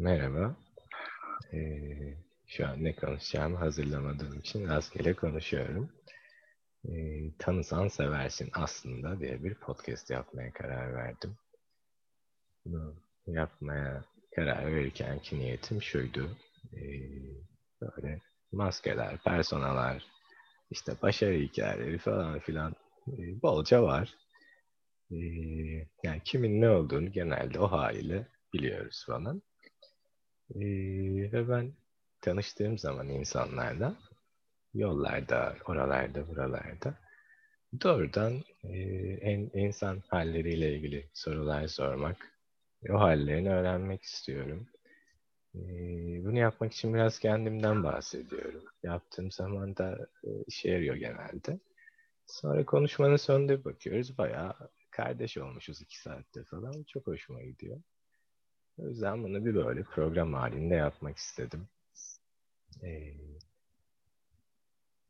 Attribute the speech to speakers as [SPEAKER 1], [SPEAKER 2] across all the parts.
[SPEAKER 1] Merhaba. Ee, şu an ne konuşacağımı hazırlamadığım için rastgele konuşuyorum. Ee, tanısan seversin aslında diye bir podcast yapmaya karar verdim. Bunu yapmaya karar verirken ki niyetim şuydu. Ee, böyle maskeler, personalar, işte başarı hikayeleri falan filan e, bolca var. Ee, yani kimin ne olduğunu genelde o haliyle biliyoruz falan. Ee, ve ben tanıştığım zaman insanlarla yollarda, oralarda, buralarda doğrudan e, en, insan halleriyle ilgili sorular sormak, o hallerini öğrenmek istiyorum. E, bunu yapmak için biraz kendimden bahsediyorum. Yaptığım zaman da e, işe yarıyor genelde. Sonra konuşmanın sonunda bakıyoruz. Bayağı kardeş olmuşuz iki saatte falan. Çok hoşuma gidiyor. O yüzden bunu bir böyle program halinde yapmak istedim. Ee,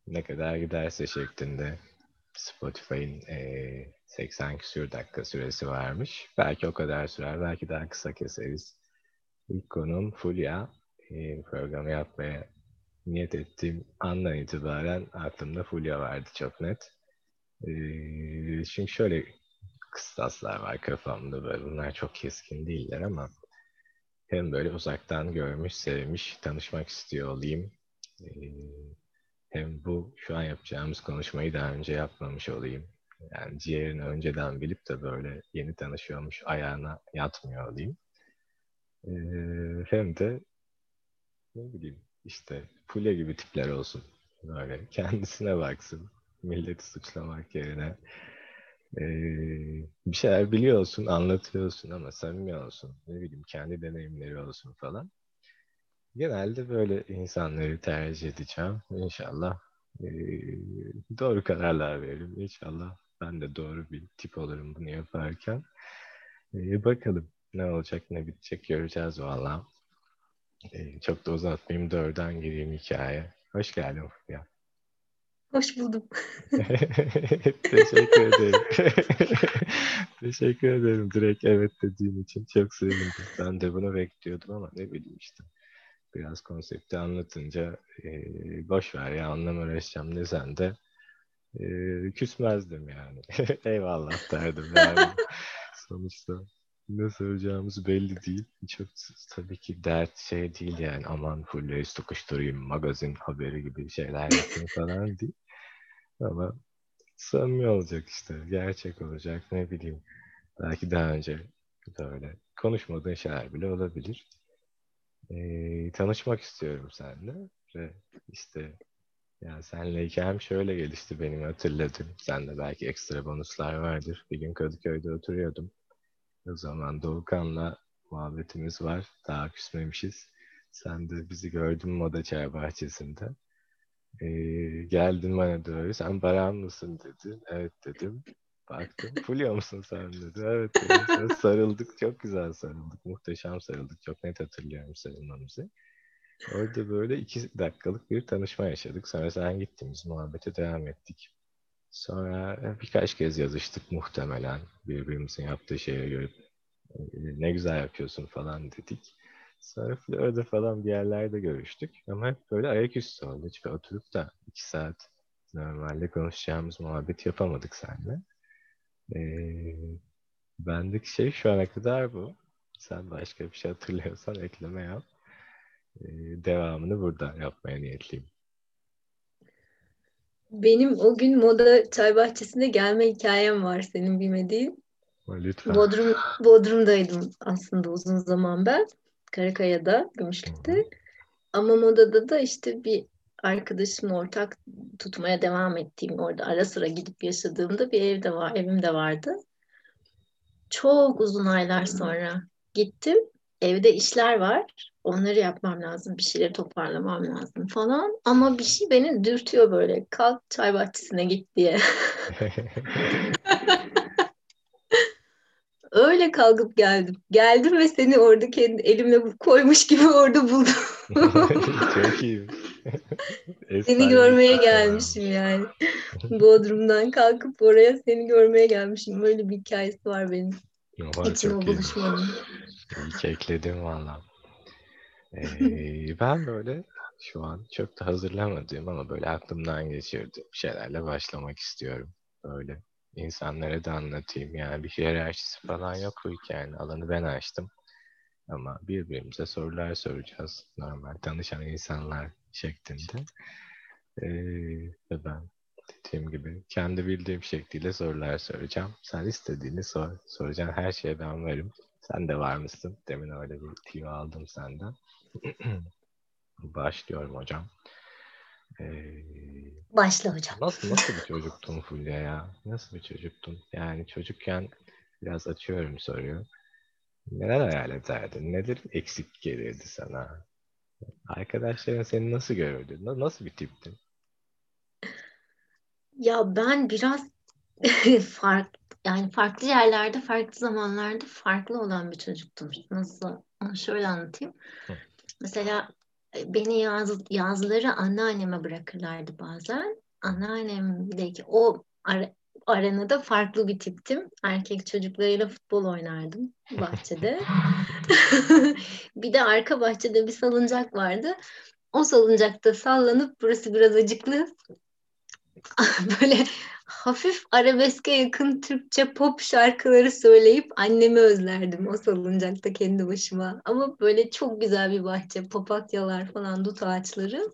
[SPEAKER 1] ne kadar giderse şeklinde Spotify'ın e, 80 küsür dakika süresi varmış. Belki o kadar sürer, belki daha kısa keseriz. İlk konum Fulya. E, programı yapmaya niyet ettiğim andan itibaren aklımda Fulya vardı çok net. E, çünkü şöyle kıstaslar var kafamda böyle. Bunlar çok keskin değiller ama hem böyle uzaktan görmüş, sevmiş, tanışmak istiyor olayım. Ee, hem bu şu an yapacağımız konuşmayı daha önce yapmamış olayım. Yani ciğerini önceden bilip de böyle yeni tanışıyormuş ayağına yatmıyor olayım. Ee, hem de ne bileyim işte Fulya gibi tipler olsun. Böyle kendisine baksın. Milleti suçlamak yerine ee, bir şeyler biliyorsun, anlatıyorsun ama samimi olsun. Ne bileyim kendi deneyimleri olsun falan. Genelde böyle insanları tercih edeceğim. İnşallah e, doğru kararlar veririm. İnşallah ben de doğru bir tip olurum bunu yaparken. E, bakalım ne olacak ne bitecek göreceğiz valla. E, çok da uzatmayayım dörden gireyim hikaye. Hoş geldin Fulya.
[SPEAKER 2] Hoş buldum.
[SPEAKER 1] Teşekkür ederim. Teşekkür ederim direkt evet dediğin için. Çok sevindim. Ben de bunu bekliyordum ama ne bileyim işte. Biraz konsepti anlatınca e, boş ver ya anlam uğraşacağım desen de e, küsmezdim yani. Eyvallah derdim yani. Sonuçta ne soracağımız belli değil. Çok tabii ki dert şey değil yani aman Fulya'yı sıkıştırayım magazin haberi gibi şeyler yapayım falan değil. Ama samimi olacak işte. Gerçek olacak ne bileyim. Belki daha önce böyle konuşmadığın şeyler bile olabilir. Ee, tanışmak istiyorum seninle ve işte yani senle hikayem şöyle gelişti benim hatırladım. Sende belki ekstra bonuslar vardır. Bir gün Kadıköy'de oturuyordum. O zaman Doğukan'la muhabbetimiz var. Daha küsmemişiz. Sen de bizi gördün Moda Çay Bahçesi'nde. Ee, geldin bana doğru. Sen Baran mısın dedi. Evet dedim. Baktım. Fulya mısın sen dedi. Evet dedim. Sarıldık. Çok güzel sarıldık. Muhteşem sarıldık. Çok net hatırlıyorum sarılmamızı. Orada böyle iki dakikalık bir tanışma yaşadık. Sonra sen gittiğimiz muhabbete devam ettik. Sonra birkaç kez yazıştık muhtemelen. Birbirimizin yaptığı şeye görüp ne güzel yapıyorsun falan dedik. Sonra Florida falan bir yerlerde görüştük. Ama hep böyle ayaküstü oldu. Hiç oturup da iki saat normalde konuşacağımız muhabbet yapamadık seninle. Ee, bendeki şey şu ana kadar bu. Sen başka bir şey hatırlıyorsan ekleme yap. Ee, devamını burada yapmaya niyetliyim.
[SPEAKER 2] Benim o gün moda çay bahçesinde gelme hikayem var senin bilmediğin.
[SPEAKER 1] Lütfen.
[SPEAKER 2] Bodrum, Bodrum'daydım aslında uzun zaman ben. Karakaya'da, Gümüşlük'te. Ama modada da işte bir arkadaşımla ortak tutmaya devam ettiğim orada ara sıra gidip yaşadığımda bir evde var, evim de vardı. Çok uzun aylar sonra gittim. Evde işler var. Onları yapmam lazım. Bir şeyleri toparlamam lazım falan. Ama bir şey beni dürtüyor böyle. Kalk çay bahçesine git diye. Öyle kalkıp geldim. Geldim ve seni orada kendi elimle koymuş gibi orada buldum.
[SPEAKER 1] Çok iyi.
[SPEAKER 2] seni görmeye gelmişim yani. Bodrum'dan kalkıp oraya seni görmeye gelmişim. Böyle bir hikayesi var benim.
[SPEAKER 1] Var,
[SPEAKER 2] İçime buluşmanın.
[SPEAKER 1] İyi ki ekledim valla. Ee, ben böyle şu an çok da hazırlamadığım ama böyle aklımdan geçirdiğim şeylerle başlamak istiyorum. Böyle insanlara da anlatayım. Yani bir hiyerarşisi falan yok bu hikayenin. Alanı ben açtım. Ama birbirimize sorular soracağız. Normal tanışan insanlar şeklinde. Ee, ve ben dediğim gibi kendi bildiğim şekliyle sorular soracağım. Sen istediğini sor. Soracağın her şeye ben varım. Sen de var mısın? Demin öyle bir tüyo aldım senden. Başlıyorum hocam.
[SPEAKER 2] Ee, Başla hocam.
[SPEAKER 1] Nasıl, nasıl bir çocuktun Fulya ya? Nasıl bir çocuktun? Yani çocukken biraz açıyorum soruyu. Neler hayal ederdin? Nedir eksik gelirdi sana? Arkadaşların seni nasıl görürdü? Nasıl bir tiptin?
[SPEAKER 2] Ya ben biraz fark yani farklı yerlerde, farklı zamanlarda farklı olan bir çocuktum. Nasıl? Onu şöyle anlatayım. Hı. Mesela e, beni yaz, yazları anneanneme bırakırlardı bazen. Anneannemdeki o ara, arenada farklı bir tiptim. Erkek çocuklarıyla futbol oynardım bahçede. bir de arka bahçede bir salıncak vardı. O salıncakta sallanıp burası biraz acıklı. böyle hafif arabeske yakın Türkçe pop şarkıları söyleyip annemi özlerdim o salıncakta kendi başıma. Ama böyle çok güzel bir bahçe, papatyalar falan, dut ağaçları.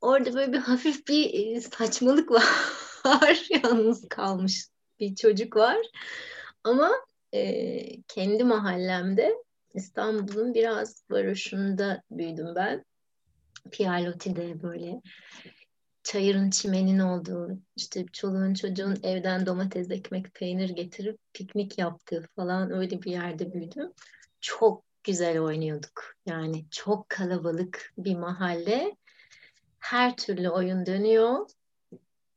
[SPEAKER 2] Orada böyle bir hafif bir e, saçmalık var. Yalnız kalmış bir çocuk var. Ama e, kendi mahallemde İstanbul'un biraz varoşunda büyüdüm ben. Piyaloti'de böyle çayırın çimenin olduğu, işte çoluğun çocuğun evden domates, ekmek, peynir getirip piknik yaptığı falan öyle bir yerde büyüdüm. Çok güzel oynuyorduk. Yani çok kalabalık bir mahalle. Her türlü oyun dönüyor.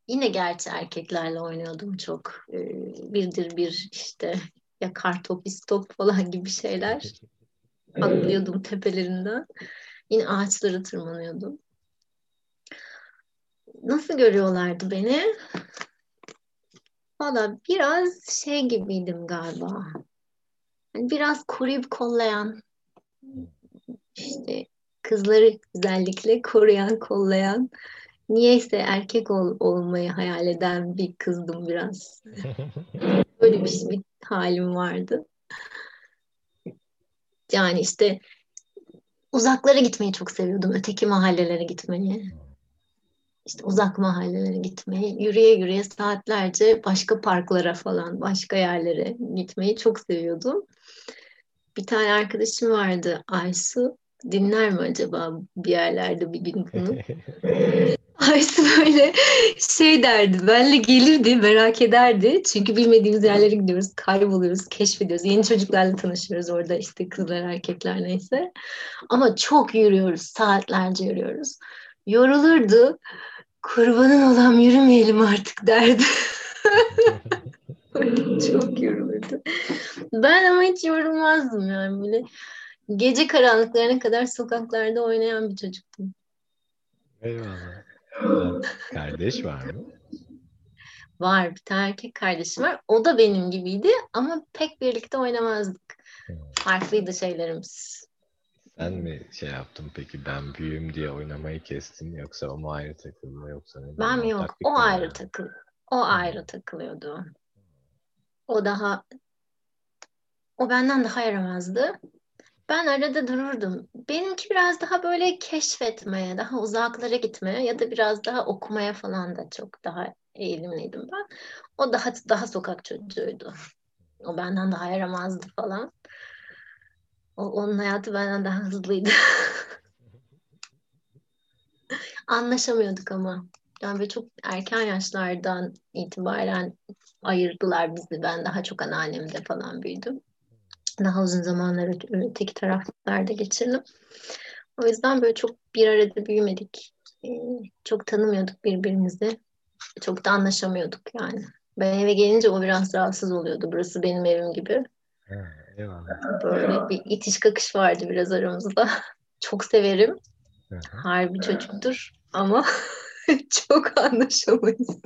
[SPEAKER 2] Yine gerçi erkeklerle oynuyordum çok. Ee, birdir bir işte ya kartop, istop falan gibi şeyler. Atlıyordum tepelerinden. Yine ağaçlara tırmanıyordum nasıl görüyorlardı beni? Valla biraz şey gibiydim galiba. Yani biraz koruyup kollayan, işte kızları özellikle koruyan, kollayan, niyeyse erkek ol, olmayı hayal eden bir kızdım biraz. Böyle bir, bir halim vardı. Yani işte uzaklara gitmeyi çok seviyordum. Öteki mahallelere gitmeyi işte uzak mahallelere gitmeyi, yürüye yürüye saatlerce başka parklara falan, başka yerlere gitmeyi çok seviyordum. Bir tane arkadaşım vardı Aysu. Dinler mi acaba bir yerlerde bir gün bunu? Aysu böyle şey derdi, benle gelirdi, merak ederdi. Çünkü bilmediğimiz yerlere gidiyoruz, kayboluyoruz, keşfediyoruz. Yeni çocuklarla tanışıyoruz orada işte kızlar, erkekler neyse. Ama çok yürüyoruz, saatlerce yürüyoruz. Yorulurdu kurbanın olan yürümeyelim artık derdi. Çok yorulurdu. Ben ama hiç yorulmazdım yani böyle. Gece karanlıklarına kadar sokaklarda oynayan bir çocuktum.
[SPEAKER 1] Eyvallah. Kardeş var mı?
[SPEAKER 2] Var. Bir tane erkek kardeşim var. O da benim gibiydi ama pek birlikte oynamazdık. Hmm. Farklıydı şeylerimiz.
[SPEAKER 1] Sen mi şey yaptın peki ben büyüğüm diye oynamayı kestin yoksa o mu ayrı takıldı yoksa ne?
[SPEAKER 2] Ben mi yok o ayrı yani. takıl o ayrı takılıyordu. O daha o benden daha yaramazdı. Ben arada dururdum. Benimki biraz daha böyle keşfetmeye, daha uzaklara gitmeye ya da biraz daha okumaya falan da çok daha eğilimliydim ben. O daha daha sokak çocuğuydu. O benden daha yaramazdı falan. O, onun hayatı benden daha hızlıydı. Anlaşamıyorduk ama. Yani böyle çok erken yaşlardan itibaren ayırdılar bizi. Ben daha çok anneannemde falan büyüdüm. Daha uzun zamanları öteki taraflarda geçirdim. O yüzden böyle çok bir arada büyümedik. Ee, çok tanımıyorduk birbirimizi. Çok da anlaşamıyorduk yani. Ben eve gelince o biraz rahatsız oluyordu. Burası benim evim gibi. Eyvallah. Böyle bir itiş kakış vardı biraz aramızda. Çok severim. Hı-hı. Harbi çocuktur ama çok anlaşamayız.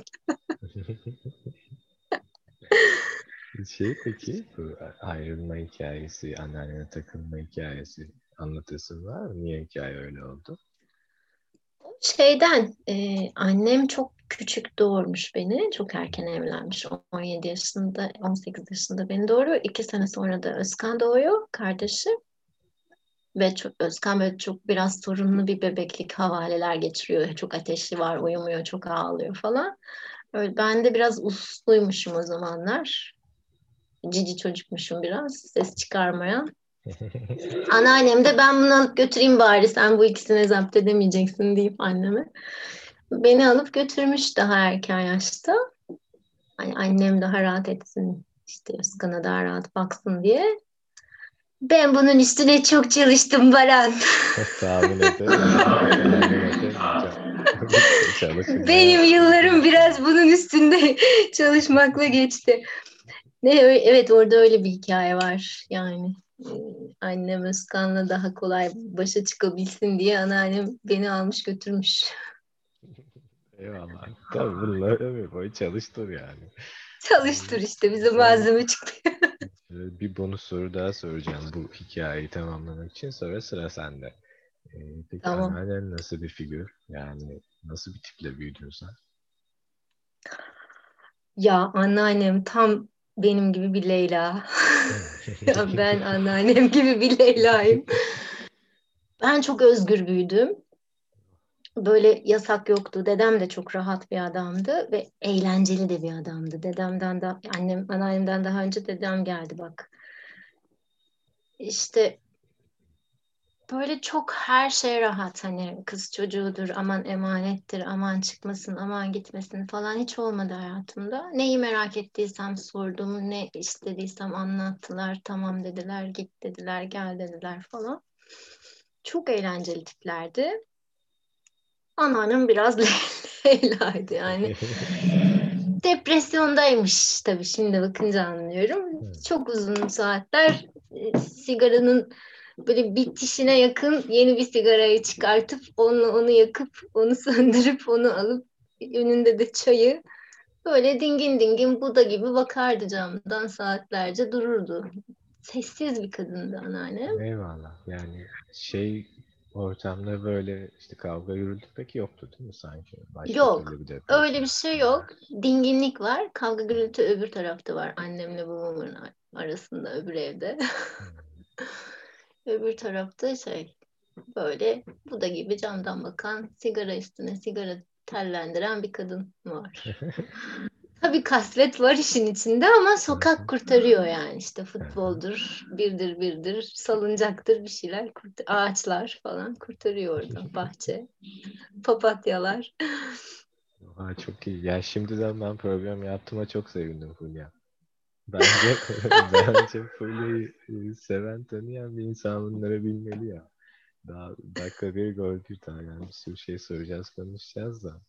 [SPEAKER 1] şey peki bu ayrılma hikayesi, anneannene takılma hikayesi anlatırsın var mı? Niye hikaye öyle oldu?
[SPEAKER 2] Şeyden e, annem çok küçük doğurmuş beni. Çok erken evlenmiş. 17 yaşında, 18 yaşında beni doğuruyor. İki sene sonra da Özkan doğuyor, kardeşi. Ve çok, Özkan böyle çok biraz sorunlu bir bebeklik havaleler geçiriyor. Çok ateşi var, uyumuyor, çok ağlıyor falan. Öyle, ben de biraz usluymuşum o zamanlar. Cici çocukmuşum biraz, ses çıkarmayan. Anneannem de ben bunu alıp götüreyim bari sen bu ikisini zapt edemeyeceksin deyip anneme. Beni alıp götürmüş daha erken yaşta. Hani annem daha rahat etsin işte Özkan'a daha rahat baksın diye. Ben bunun üstüne çok çalıştım Baran.
[SPEAKER 1] Tahmin ederim.
[SPEAKER 2] Benim yıllarım biraz bunun üstünde çalışmakla geçti. Ne evet orada öyle bir hikaye var yani. Annem Özkan'la daha kolay başa çıkabilsin diye anneannem beni almış götürmüş.
[SPEAKER 1] Eyvallah. Tabii bunlar boyu çalıştır yani.
[SPEAKER 2] Çalıştır işte bize malzeme çıktı.
[SPEAKER 1] bir bonus soru daha soracağım bu hikayeyi tamamlamak için. Sonra sıra sende. Ee, peki tamam. anneannen nasıl bir figür? Yani nasıl bir tiple büyüdün sen?
[SPEAKER 2] Ya anneannem tam benim gibi bir Leyla. ya ben anneannem gibi bir Leyla'yım. Ben çok özgür büyüdüm. Böyle yasak yoktu. Dedem de çok rahat bir adamdı ve eğlenceli de bir adamdı. Dedemden de annem anneannemden daha önce dedem geldi bak. İşte böyle çok her şey rahat hani kız çocuğudur aman emanettir aman çıkmasın aman gitmesin falan hiç olmadı hayatımda. Neyi merak ettiysem sordum ne istediysem anlattılar tamam dediler git dediler gel dediler falan. Çok eğlenceli tiplerdi. Anneannem biraz Leyla'ydı yani. Depresyondaymış tabii şimdi bakınca anlıyorum. Çok uzun saatler e, sigaranın böyle bitişine yakın yeni bir sigarayı çıkartıp onu onu yakıp onu söndürüp onu alıp önünde de çayı böyle dingin dingin Buda gibi bakardı camdan saatlerce dururdu. Sessiz bir kadındı anneannem.
[SPEAKER 1] Eyvallah. Yani şey ortamda böyle işte kavga yürüdü peki yoktu değil mi sanki?
[SPEAKER 2] Başka yok. Bir öyle bir şey yok. Dinginlik var. Kavga gürültü öbür tarafta var. Annemle babamın arasında öbür evde. Hmm. Öbür tarafta şey böyle bu da gibi camdan bakan sigara üstüne sigara tellendiren bir kadın var. Tabii kasvet var işin içinde ama sokak kurtarıyor yani işte futboldur, birdir birdir, salıncaktır bir şeyler, kurt ağaçlar falan kurtarıyor orada bahçe, papatyalar.
[SPEAKER 1] Aa, çok iyi. Ya şimdiden ben program yaptığıma çok sevindim Fulya. Bence, bence Fulya'yı e, seven tanıyan bir insan bunları bilmeli ya. Daha dakika bir gol bir tane yani bir sürü şey soracağız konuşacağız da.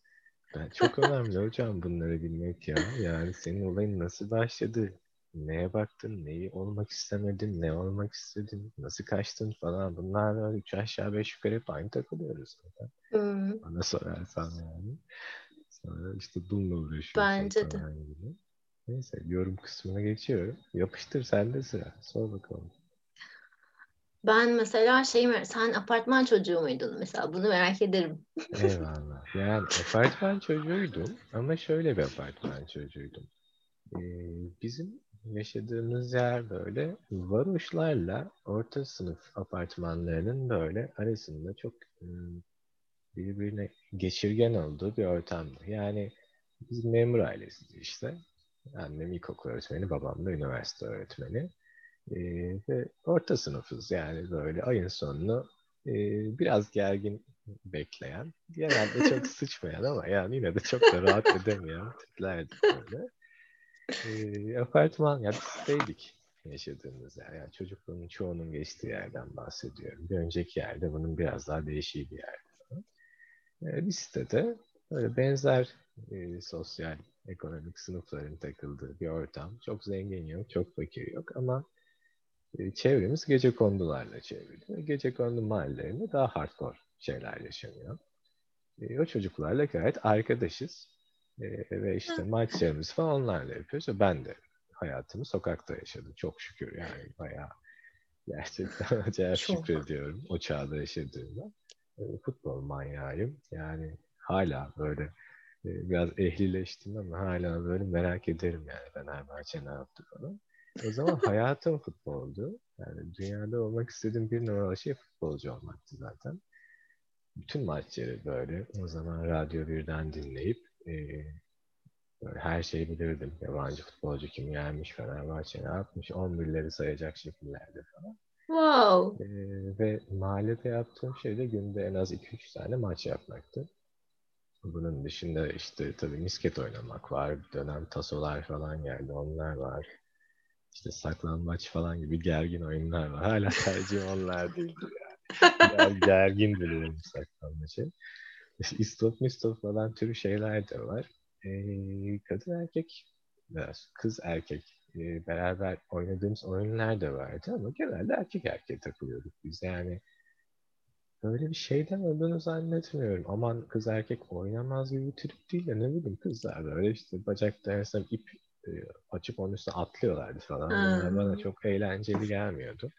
[SPEAKER 1] Ben çok önemli hocam bunları bilmek ya. Yani senin olayın nasıl başladı? Neye baktın? Neyi olmak istemedin? Ne olmak istedin? Nasıl kaçtın falan. Bunlar üç aşağı beş yukarı hep aynı takılıyoruz zaten. Hmm. Bana sorarsan yani. Sonra işte bununla uğraşıyorsun.
[SPEAKER 2] Bence de.
[SPEAKER 1] Gibi. Neyse yorum kısmına geçiyorum. Yapıştır sende sıra. Sor bakalım.
[SPEAKER 2] Ben mesela şey sen apartman çocuğu muydun mesela bunu merak ederim.
[SPEAKER 1] Eyvallah. Yani apartman çocuğuydum ama şöyle bir apartman çocuğuydum. Ee, bizim yaşadığımız yer böyle varoşlarla orta sınıf apartmanlarının böyle arasında çok ıı, birbirine geçirgen olduğu bir ortamdı. Yani biz memur ailesiyiz işte. Annem ilkokul öğretmeni, babam da üniversite öğretmeni. E, ve orta sınıfız yani böyle ayın sonunu e, biraz gergin bekleyen, genelde çok sıçmayan ama yani yine de çok da rahat edemeyen tiplerdi böyle. E, apartman, ya siteydik yaşadığımız yer. Yani çocukluğumun çoğunun geçtiği yerden bahsediyorum. Bir önceki yerde bunun biraz daha değişik bir yerdi. E, bir sitede böyle benzer e, sosyal ekonomik sınıfların takıldığı bir ortam. Çok zengin yok, çok fakir yok ama çevremiz gece kondularla çevrili. Gece kondu mahallelerinde daha hardcore şeyler yaşanıyor. E, o çocuklarla gayet arkadaşız. E, ve işte maçlarımız falan onlarla yapıyoruz. Ben de hayatımı sokakta yaşadım. Çok şükür yani bayağı Gerçekten acayip şükrediyorum o çağda yaşadığımda. E, futbol manyağıyım. Yani hala böyle e, biraz ehlileştim ama hala böyle merak ederim yani Fenerbahçe ne yaptı falan. O zaman hayatım futboldu. Yani dünyada olmak istediğim bir numaralı şey futbolcu olmaktı zaten. Bütün maçları böyle o zaman Radyo birden dinleyip e, böyle her şeyi bilirdim. Yabancı futbolcu kim gelmiş, Fenerbahçe ne yapmış, 11'leri sayacak şekillerde falan.
[SPEAKER 2] Wow.
[SPEAKER 1] E, ve mahallede yaptığım şey de günde en az 2-3 tane maç yapmaktı. Bunun dışında işte tabii misket oynamak var. Bir dönem tasolar falan geldi. Onlar var. İşte saklambaç falan gibi gergin oyunlar var. Hala tercihim onlar değildir yani. Ger, gergin buluyorum saklambaçı. İşte istop mistop falan türü şeyler de var. Ee, kadın erkek biraz kız erkek e, beraber oynadığımız oyunlar da vardı ama genelde erkek erkeğe takılıyorduk biz yani böyle bir şeyden olduğunu zannetmiyorum. Aman kız erkek oynamaz gibi bir trip değil de ne bileyim kızlar böyle işte bacak arasında ip açıp onun üstüne atlıyorlardı falan. Bunlar bana çok eğlenceli gelmiyordu.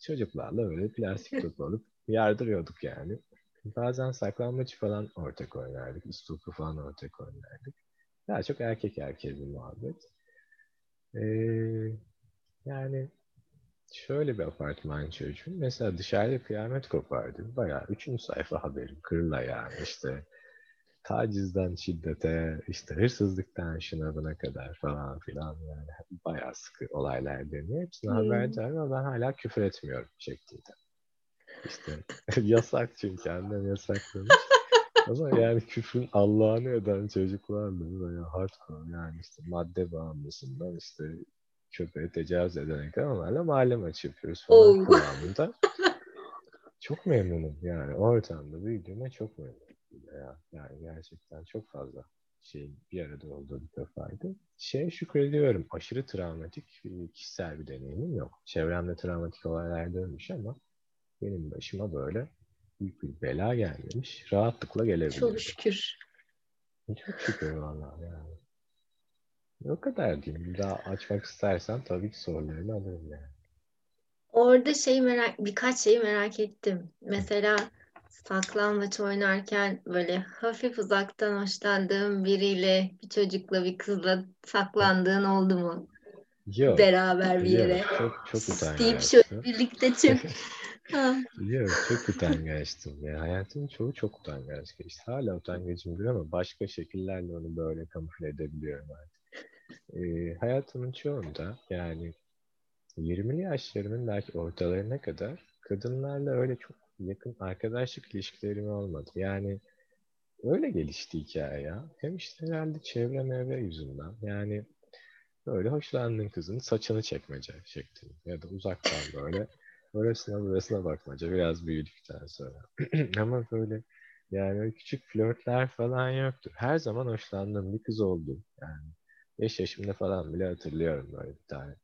[SPEAKER 1] Çocuklarla böyle plastik top alıp yardırıyorduk yani. Bazen saklanmaç falan ortak oynardık. İstopu falan ortak oynardık. Daha çok erkek erkeğe bir muhabbet. Ee, yani şöyle bir apartman çocuğum. Mesela dışarıda kıyamet kopardı. Bayağı üçüncü sayfa haberim. Kırla yani işte tacizden şiddete, işte hırsızlıktan şuna buna kadar falan filan yani bayağı sıkı olaylar dönüyor. Hepsine hmm. haberdarım ama ben hala küfür etmiyorum şeklinde. İşte yasak çünkü annem yasaklamış. ama yani küfrün Allah'ını eden çocuklarla bayağı hardcore yani işte madde bağımlısından işte köpeğe tecavüz ederek kadar onlarla mahalle maçı yapıyoruz falan kıvamında. çok memnunum yani o ortamda büyüdüğüme çok memnunum ya. Yani gerçekten çok fazla şeyin bir arada olduğu bir defaydı. Şeye şükrediyorum. Aşırı travmatik kişisel bir deneyimim yok. Çevremde travmatik olaylar dönmüş ama benim başıma böyle büyük bir bela gelmemiş. Rahatlıkla gelebilir.
[SPEAKER 2] Çok şükür.
[SPEAKER 1] Çok şükür vallahi yani. O kadar diyeyim. Bir daha açmak istersen tabii ki sorularını alırım yani.
[SPEAKER 2] Orada şey merak, birkaç şeyi merak ettim. Mesela saklambaç oynarken böyle hafif uzaktan hoşlandığın biriyle, bir çocukla, bir kızla saklandığın oldu mu?
[SPEAKER 1] Yok.
[SPEAKER 2] Beraber bir yere.
[SPEAKER 1] Yok, çok çok utangaçtım.
[SPEAKER 2] Şöyle birlikte çık.
[SPEAKER 1] Yok çok utangaçtım ya. Hayatımın çoğu çok utangaç geçti. Hala utangacımdır ama başka şekillerle onu böyle kamufle edebiliyorum artık. Ee, hayatımın çoğunda yani 20'li yaşlarımın belki ortalarına kadar kadınlarla öyle çok yakın arkadaşlık ilişkilerim olmadı. Yani öyle gelişti hikaye ya. Hem işte herhalde çevre mevre yüzünden. Yani böyle hoşlandığın kızın saçını çekmece şeklinde ya da uzaktan böyle orasına burasına bakmaca biraz büyüdükten sonra. Ama böyle yani küçük flörtler falan yoktu. Her zaman hoşlandığım bir kız oldu. Yani 5 yaşımda falan bile hatırlıyorum böyle bir tane.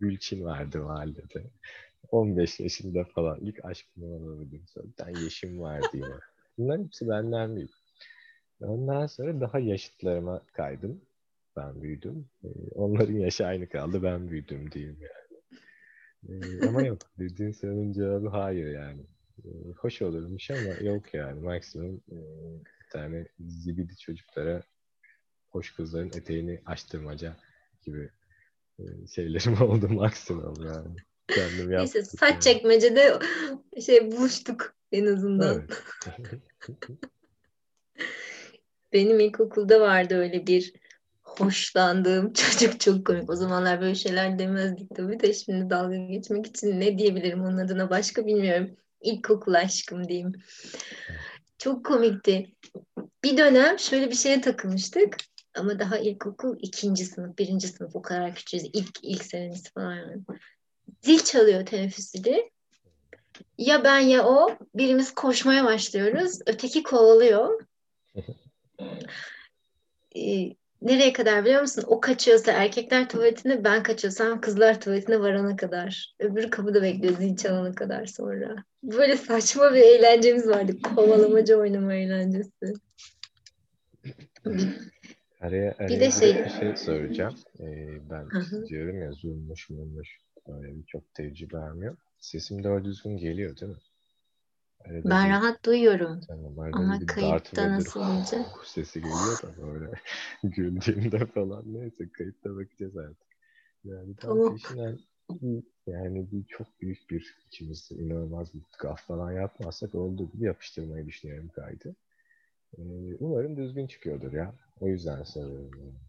[SPEAKER 1] Gülçin vardı mahallede. 15 yaşında falan ilk aşkımı olabildim. Sonra yeşim vardı yine. Bunların hepsi benden büyük. Ondan sonra daha yaşıtlarıma kaydım. Ben büyüdüm. Ee, onların yaşı aynı kaldı. Ben büyüdüm diyeyim yani. Ee, ama yok. Dediğin sorunun cevabı hayır yani. Ee, hoş olurmuş ama yok yani. Maksimum e, bir tane zibidi çocuklara hoş kızların eteğini açtırmaca gibi e, şeylerim oldu maksimum yani.
[SPEAKER 2] Kendim Neyse saç yani. çekmecede şey buluştuk en azından. Evet. Benim ilkokulda vardı öyle bir hoşlandığım çocuk çok komik. O zamanlar böyle şeyler demezdik tabii de şimdi dalga geçmek için ne diyebilirim onun adına başka bilmiyorum. İlkokul aşkım diyeyim. Çok komikti. Bir dönem şöyle bir şeye takılmıştık. Ama daha ilkokul ikinci sınıf, birinci sınıf o kadar küçüğüz. İlk, ilk senemiz falan. Zil çalıyor teneffüs zili. Ya ben ya o birimiz koşmaya başlıyoruz. Öteki kovalıyor. ee, nereye kadar biliyor musun? O kaçıyorsa erkekler tuvaletine ben kaçıyorsam kızlar tuvaletine varana kadar. Öbürü kapıda bekliyor zil çalana kadar sonra. Böyle saçma bir eğlencemiz vardı. Kovalamaca oynama eğlencesi.
[SPEAKER 1] Araya, araya bir de şey, bir şey soracağım. Ee, ben Hı-hı. diyorum ya zulmuş mulmuş böyle birçok tecrübem yok. Sesim doğru düzgün geliyor değil mi?
[SPEAKER 2] Arada ben bir, rahat duyuyorum.
[SPEAKER 1] Tamam,
[SPEAKER 2] Ama kayıtta nasıl olacak?
[SPEAKER 1] Sesi geliyor da böyle güldüğümde falan. Neyse kayıtta bakacağız artık. Yani tam peşinden yani bir çok büyük bir içimizde inanılmaz bir gaf falan yapmazsak olduğu gibi yapıştırmayı düşünüyorum kaydı. Ee, umarım düzgün çıkıyordur ya. O yüzden soruyorum. Yani.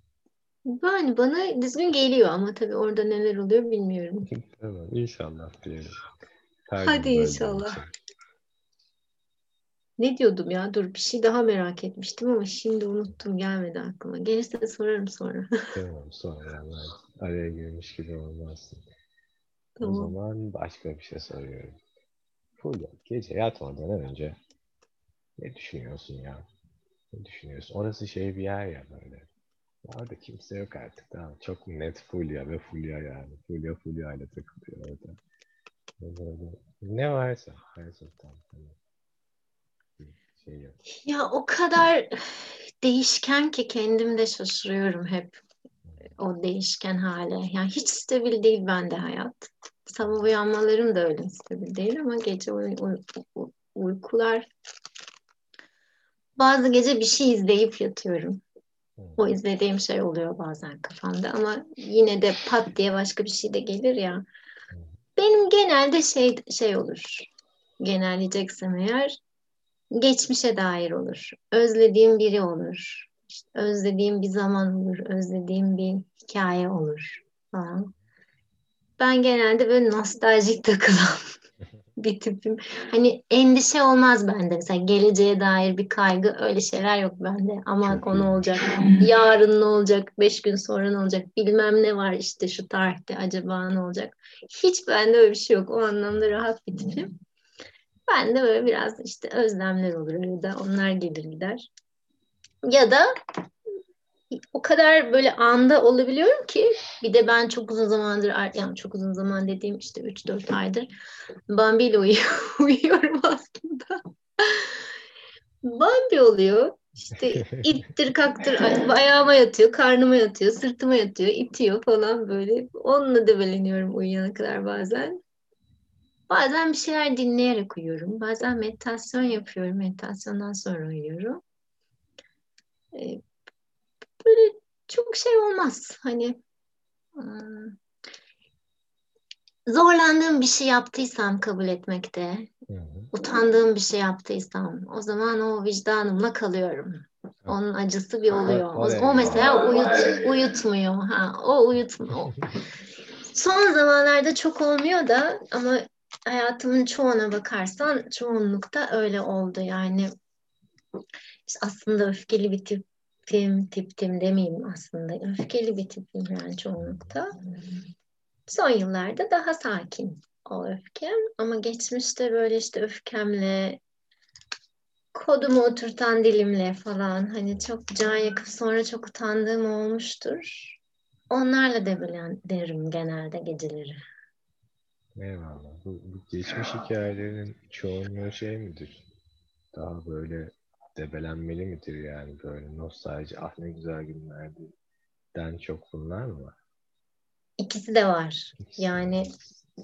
[SPEAKER 2] Yani bana düzgün geliyor ama tabii orada neler oluyor bilmiyorum.
[SPEAKER 1] tamam inşallah diyelim.
[SPEAKER 2] Hadi inşallah. Ne diyordum ya? Dur bir şey daha merak etmiştim ama şimdi unuttum gelmedi aklıma. Gelirse sorarım sonra.
[SPEAKER 1] tamam sonra araya girmiş gibi olmazsın. Tamam. O zaman başka bir şey soruyorum. Fulya gece yatmadan önce ne düşünüyorsun ya? Ne düşünüyorsun? Orası şey bir yer ya böyle. Orada kimse yok artık. Tamam. Çok net Fulya ve Fulya yani. Fulya Fulya ile takılıyor orada. Ne varsa gerçekten. Hani,
[SPEAKER 2] şey yok. Ya o kadar değişken ki kendim de şaşırıyorum hep o değişken hale. Yani hiç stabil değil bende hayat. Sabah uyanmalarım da öyle stabil değil ama gece uy- uy- uykular bazı gece bir şey izleyip yatıyorum. O izlediğim şey oluyor bazen kafamda ama yine de pat diye başka bir şey de gelir ya. Benim genelde şey şey olur. Genelleyeceksem eğer geçmişe dair olur. Özlediğim biri olur. İşte özlediğim bir zaman olur. Özlediğim bir hikaye olur falan. Ben genelde böyle nostaljik takılan bir tipim. Hani endişe olmaz bende. Mesela geleceğe dair bir kaygı öyle şeyler yok bende. Aman o ne olacak? Yarın ne olacak? Beş gün sonra ne olacak? Bilmem ne var işte şu tarihte acaba ne olacak? Hiç bende öyle bir şey yok. O anlamda rahat bir tipim. Ben de böyle biraz işte özlemler olur arada. Onlar gelir gider. Ya da o kadar böyle anda olabiliyorum ki bir de ben çok uzun zamandır yani çok uzun zaman dediğim işte 3-4 aydır Bambi ile uyuyor, uyuyorum aslında. Bambi oluyor. İşte ittir kaktır ayağıma yatıyor, karnıma yatıyor, sırtıma yatıyor, itiyor falan böyle. Onunla debeleniyorum uyuyana kadar bazen. Bazen bir şeyler dinleyerek uyuyorum. Bazen meditasyon yapıyorum. Meditasyondan sonra uyuyorum. Böyle çok şey olmaz. Hani hmm, zorlandığım bir şey yaptıysam kabul etmekte, utandığım bir şey yaptıysam o zaman o vicdanımla kalıyorum. Onun acısı bir oluyor. O, o mesela uyut, uyutmuyor. Ha, o uyutmuyor. Son zamanlarda çok olmuyor da ama hayatımın çoğuna bakarsan çoğunlukta öyle oldu. Yani işte aslında öfkeli bir tip tipim, tiptim demeyeyim aslında. Öfkeli bir tipim yani çoğunlukta. Son yıllarda daha sakin o öfkem. Ama geçmişte böyle işte öfkemle, kodumu oturtan dilimle falan hani çok can yakıp sonra çok utandığım olmuştur. Onlarla debelen derim genelde geceleri.
[SPEAKER 1] Eyvallah. Bu, bu geçmiş hikayelerinin çoğunluğu şey midir? Daha böyle debelenmeli midir yani böyle nostalji ah ne güzel günlerdi den çok bunlar mı var?
[SPEAKER 2] İkisi de var. İkisi yani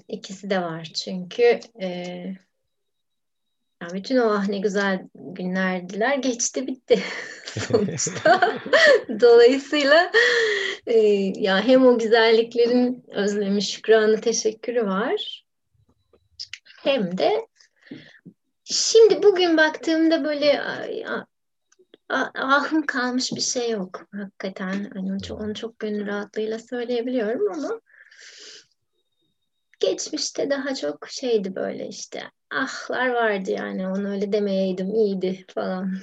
[SPEAKER 2] ikisi de var. Çünkü e, yani bütün o ah ne güzel günlerdiler geçti bitti sonuçta. Dolayısıyla e, ya hem o güzelliklerin özlemi, şükranı, teşekkürü var. Hem de Şimdi bugün baktığımda böyle ahım kalmış bir şey yok hakikaten. Hani onu çok, onu çok gönül rahatlığıyla söyleyebiliyorum ama geçmişte daha çok şeydi böyle işte ahlar vardı yani onu öyle demeyeydim iyiydi falan.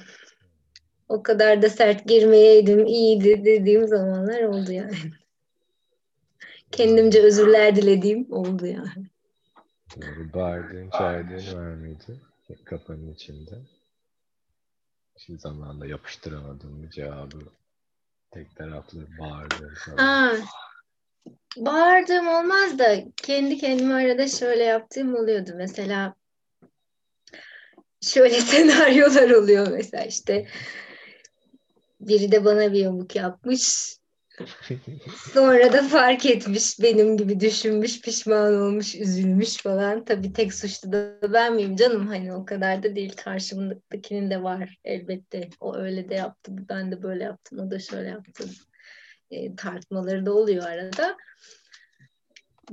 [SPEAKER 2] O kadar da sert girmeyeydim iyiydi dediğim zamanlar oldu yani. Kendimce özürler dilediğim oldu yani.
[SPEAKER 1] Doğru, bağırdığın, çağırdığın var mıydı? Kafanın içinde. Şimdi zamanında yapıştıramadığım bir cevabı tek taraflı bağırdığım falan.
[SPEAKER 2] Aa, bağırdığım olmaz da kendi kendime arada şöyle yaptığım oluyordu. Mesela şöyle senaryolar oluyor mesela işte biri de bana bir yamuk yapmış. Sonra da fark etmiş, benim gibi düşünmüş, pişman olmuş, üzülmüş falan. Tabii tek suçlu da ben miyim canım? Hani o kadar da değil. Karşımdakinin de var elbette. O öyle de yaptı, ben de böyle yaptım, o da şöyle yaptı. E, tartmaları da oluyor arada.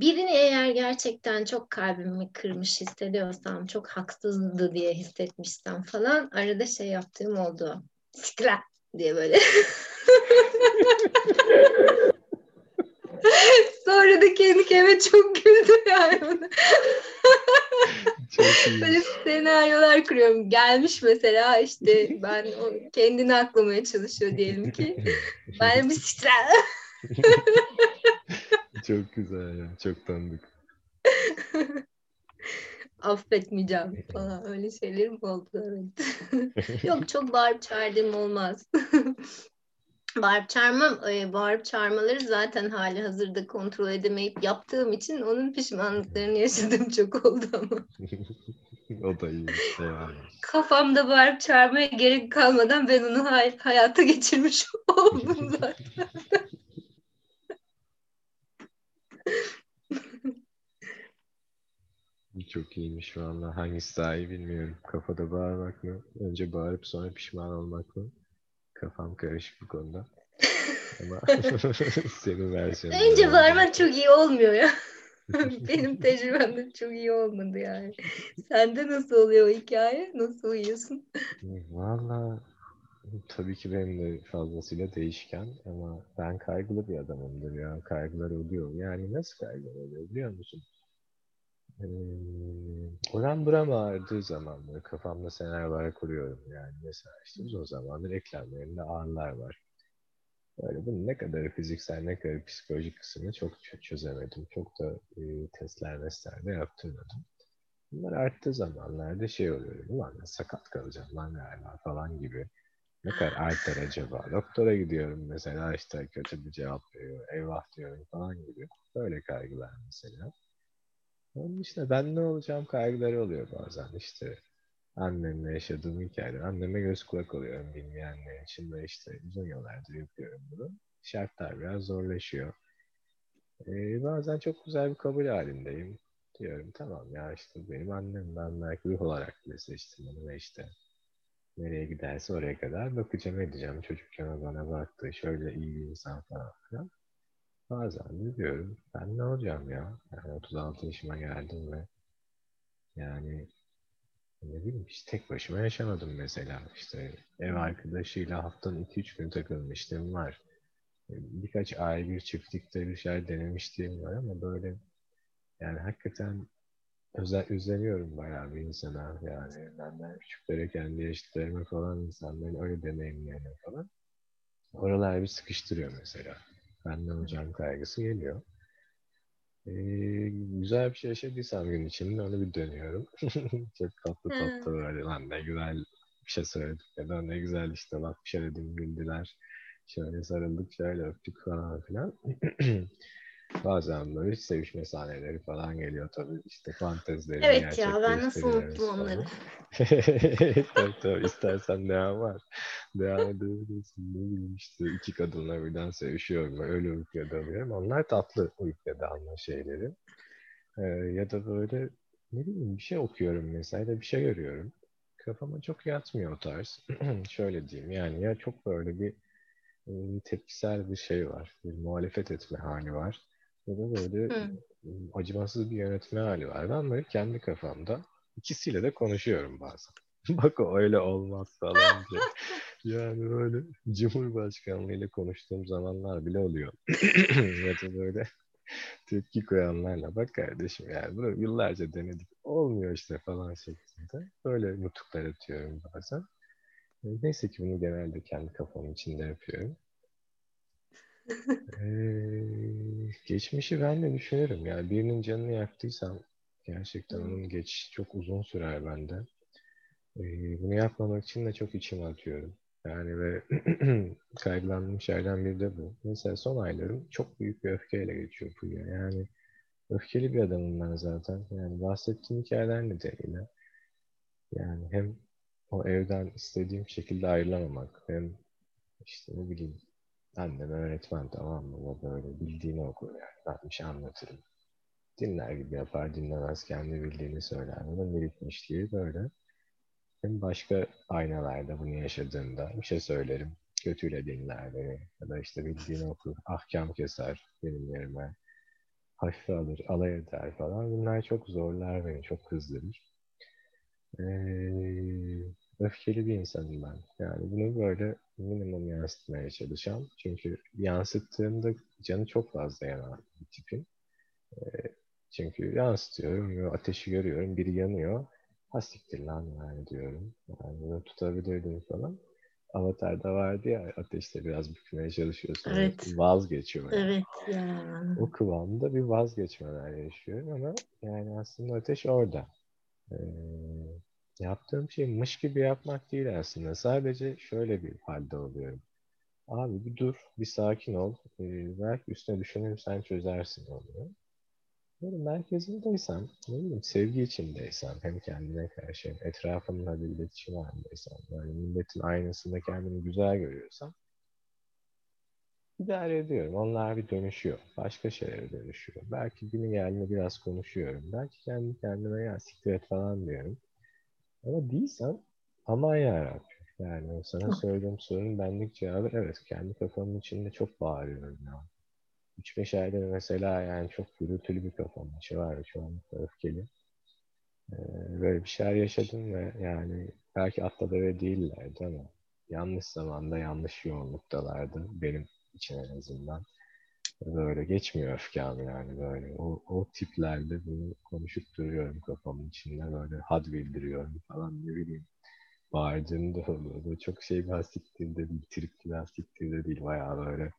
[SPEAKER 2] Birini eğer gerçekten çok kalbimi kırmış hissediyorsam, çok haksızdı diye hissetmişsem falan arada şey yaptığım oldu. Sikra diye böyle. Sonra da kendi kendime çok güldüm yani bunu. Böyle senaryolar kuruyorum. Gelmiş mesela işte ben o kendini aklamaya çalışıyor diyelim ki. Ben bir stres.
[SPEAKER 1] çok güzel ya. Çok tanıdık.
[SPEAKER 2] Affetmeyeceğim falan öyle şeylerim oldu evet. Yok çok bağırıp çağırdığım olmaz. Bağırıp çağırmam, e, bağırıp çağırmaları zaten hali hazırda kontrol edemeyip yaptığım için onun pişmanlıklarını yaşadığım çok oldu ama.
[SPEAKER 1] o da iyi.
[SPEAKER 2] Kafamda bağırıp çağırmaya gerek kalmadan ben onu hay- hayata geçirmiş oldum zaten.
[SPEAKER 1] Çok iyiymiş valla. Hangisi daha iyi bilmiyorum. Kafada bağırmak mı? Önce bağırıp sonra pişman olmak mı? Kafam karışık bu konuda. Ama senin versiyonun.
[SPEAKER 2] Önce bağırmak çok iyi olmuyor ya. Benim tecrübemde çok iyi olmadı yani. Sende nasıl oluyor o hikaye? Nasıl uyuyorsun?
[SPEAKER 1] Valla tabii ki benim de fazlasıyla değişken ama ben kaygılı bir adamımdır ya. Kaygılar oluyor. Yani nasıl kaygılar oluyor biliyor musun? Ee, oran buram ağrıdığı zaman böyle kafamda senaryolar kuruyorum yani. Mesela işte uzun zamandır eklemlerimde ağrılar var. Böyle bunun ne kadar fiziksel ne kadar psikolojik kısmını çok çözemedim. Çok da e, testler mesler de yaptırmadım. Bunlar arttığı zamanlarda şey oluyor. Ulan sakat kalacağım lan galiba falan gibi. Ne kadar artar acaba? Doktora gidiyorum mesela işte kötü bir cevap veriyor. Eyvah diyorum falan gibi. Böyle kaygılar mesela. Onun işte ben ne olacağım kaygıları oluyor bazen işte. Annemle yaşadığım hikayeler. Anneme göz kulak oluyorum bilmeyenler için de işte uzun yıllardır yapıyorum bunu. Şartlar biraz zorlaşıyor. Ee, bazen çok güzel bir kabul halindeyim. Diyorum tamam ya işte benim annem ben belki ruh olarak bile seçtim onu ve işte nereye giderse oraya kadar bakacağım edeceğim. Çocukken bana baktı şöyle iyi bir insan falan filan. Bazen de diyorum ben ne olacağım ya? Yani 36 yaşıma geldim ve yani ne bileyim hiç tek başıma yaşamadım mesela. İşte ev arkadaşıyla haftanın 2-3 gün takılmıştım var. Birkaç ay bir çiftlikte bir şey denemiştim var ama böyle yani hakikaten özel, üzeniyorum bayağı bir insana yani benden küçüklere kendi yaşıtlarıma falan insanların öyle deneyimlerine falan. Oralar bir sıkıştırıyor mesela. Ben ne olacağım kaygısı geliyor. Ee, güzel bir şey yaşadıysam gün içinde onu bir dönüyorum. Çok tatlı tatlı böyle lan ne güzel bir şey söyledik ya da ne güzel işte laf bir şey dedim güldüler. Şöyle sarıldık şöyle öptük falan filan. Bazen böyle sevişme sahneleri falan geliyor tabii. işte fantezileri
[SPEAKER 2] Evet ya ben nasıl unuttum onları.
[SPEAKER 1] tabii tabii istersen devam var. Devam edebilirsin. Ne bileyim işte iki kadınla birden sevişiyorum. Öyle uykuya dalıyorum. Onlar tatlı uykuya dalma şeyleri. Ee, ya da böyle ne bileyim bir şey okuyorum mesela da bir şey görüyorum. Kafama çok yatmıyor o tarz. Şöyle diyeyim yani ya çok böyle bir tepkisel bir şey var. Bir muhalefet etme hali var. Ya da böyle Hı. acımasız bir yönetme hali var. Ben böyle kendi kafamda ikisiyle de konuşuyorum bazen. Bak o öyle olmaz falan diye. yani böyle Cumhurbaşkanlığı ile konuştuğum zamanlar bile oluyor. ya da böyle tepki koyanlarla bak kardeşim yani bunu yıllarca denedik. Olmuyor işte falan şeklinde. Böyle nutuklar atıyorum bazen. Neyse ki bunu genelde kendi kafamın içinde yapıyorum ee, geçmişi ben de düşünürüm. Yani birinin canını yaktıysam gerçekten onun geç çok uzun sürer bende. Ee, bunu yapmamak için de çok içim atıyorum. Yani ve kaygılandığım şeylerden biri de bu. Mesela son aylarım çok büyük bir öfkeyle geçiyor Fulya. Yani öfkeli bir adamım ben zaten. Yani bahsettiğim hikayeler nedeniyle. Yani hem o evden istediğim şekilde ayrılamamak hem işte ne bileyim Annem öğretmen tamam mı? O böyle bildiğini okur yani. Ben bir şey anlatırım. Dinler gibi yapar, dinlemez. Kendi bildiğini söyler. Bunun birikmişliği böyle. Hem başka aynalarda bunu yaşadığımda bir şey söylerim. Kötüyle dinler beni. Ya da işte bildiğini okur. Ahkam keser benim yerime. Hafife alır, alay eder falan. Bunlar çok zorlar beni, çok kızdırır. Ee, öfkeli bir insanım ben. Yani bunu böyle minimum yansıtmaya çalışacağım. Çünkü yansıttığımda canı çok fazla yanan bir tipim. Ee, çünkü yansıtıyorum ve ateşi görüyorum. Biri yanıyor. Hastiktir lan yani diyorum. Yani bunu tutabilirdim falan. Avatar'da vardı ya ateşte biraz bükmeye çalışıyorsun.
[SPEAKER 2] Evet.
[SPEAKER 1] Vazgeçiyor. Yani.
[SPEAKER 2] Evet ya.
[SPEAKER 1] O kıvamda bir vazgeçmeler yaşıyorum ama yani aslında ateş orada. Ee, yaptığım şey mış gibi yapmak değil aslında. Sadece şöyle bir halde oluyorum. Abi bir dur, bir sakin ol. Ee, belki üstüne düşünürsen çözersin oluyor. Böyle merkezindeysem, ne bileyim sevgi içindeysem, hem kendine karşı hem etrafımla bir iletişim halindeysem, böyle milletin aynasında kendimi güzel görüyorsam idare ediyorum. Onlar bir dönüşüyor. Başka şeylere dönüşüyor. Belki günü geldiğinde biraz konuşuyorum. Belki kendi kendime ya siktir et falan diyorum. Ama değilsen aman yarabbim. Yani sana söylediğim sorunun benlik cevabı evet kendi kafamın içinde çok bağırıyorum ya. 3-5 ayda mesela yani çok gürültülü bir kafam içi var. Çoğunlukla öfkeli. Ee, böyle bir şeyler yaşadım ve yani belki atla deve değillerdi ama yanlış zamanda yanlış yoğunluktalardı. Benim için en azından. Böyle geçmiyor öfkem yani böyle. O, o tiplerde bunu konuşup duruyorum kafamın içinde böyle had bildiriyorum falan ne bileyim. Bağırdığımda oluyor. Böyle çok şey bir hastiktir de değil, trip bir hastiktir de değil. Bayağı böyle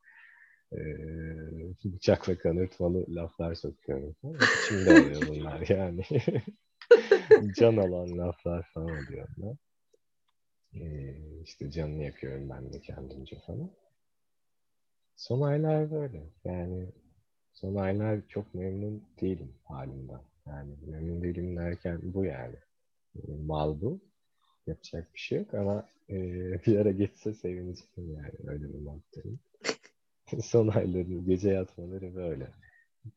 [SPEAKER 1] e, bıçakla kanırtmalı laflar sokuyorum. İçimde oluyor bunlar yani. Can alan laflar falan oluyor onlar. E, işte canını yakıyorum ben de kendimce falan. Son aylar böyle. Yani son aylar çok memnun değilim halimden. Yani memnun değilim derken bu yani. Mal bu. Yapacak bir şey yok ama e, bir ara geçse sevineceğim yani. Öyle bir moddayım. son ayları, gece yatmaları böyle.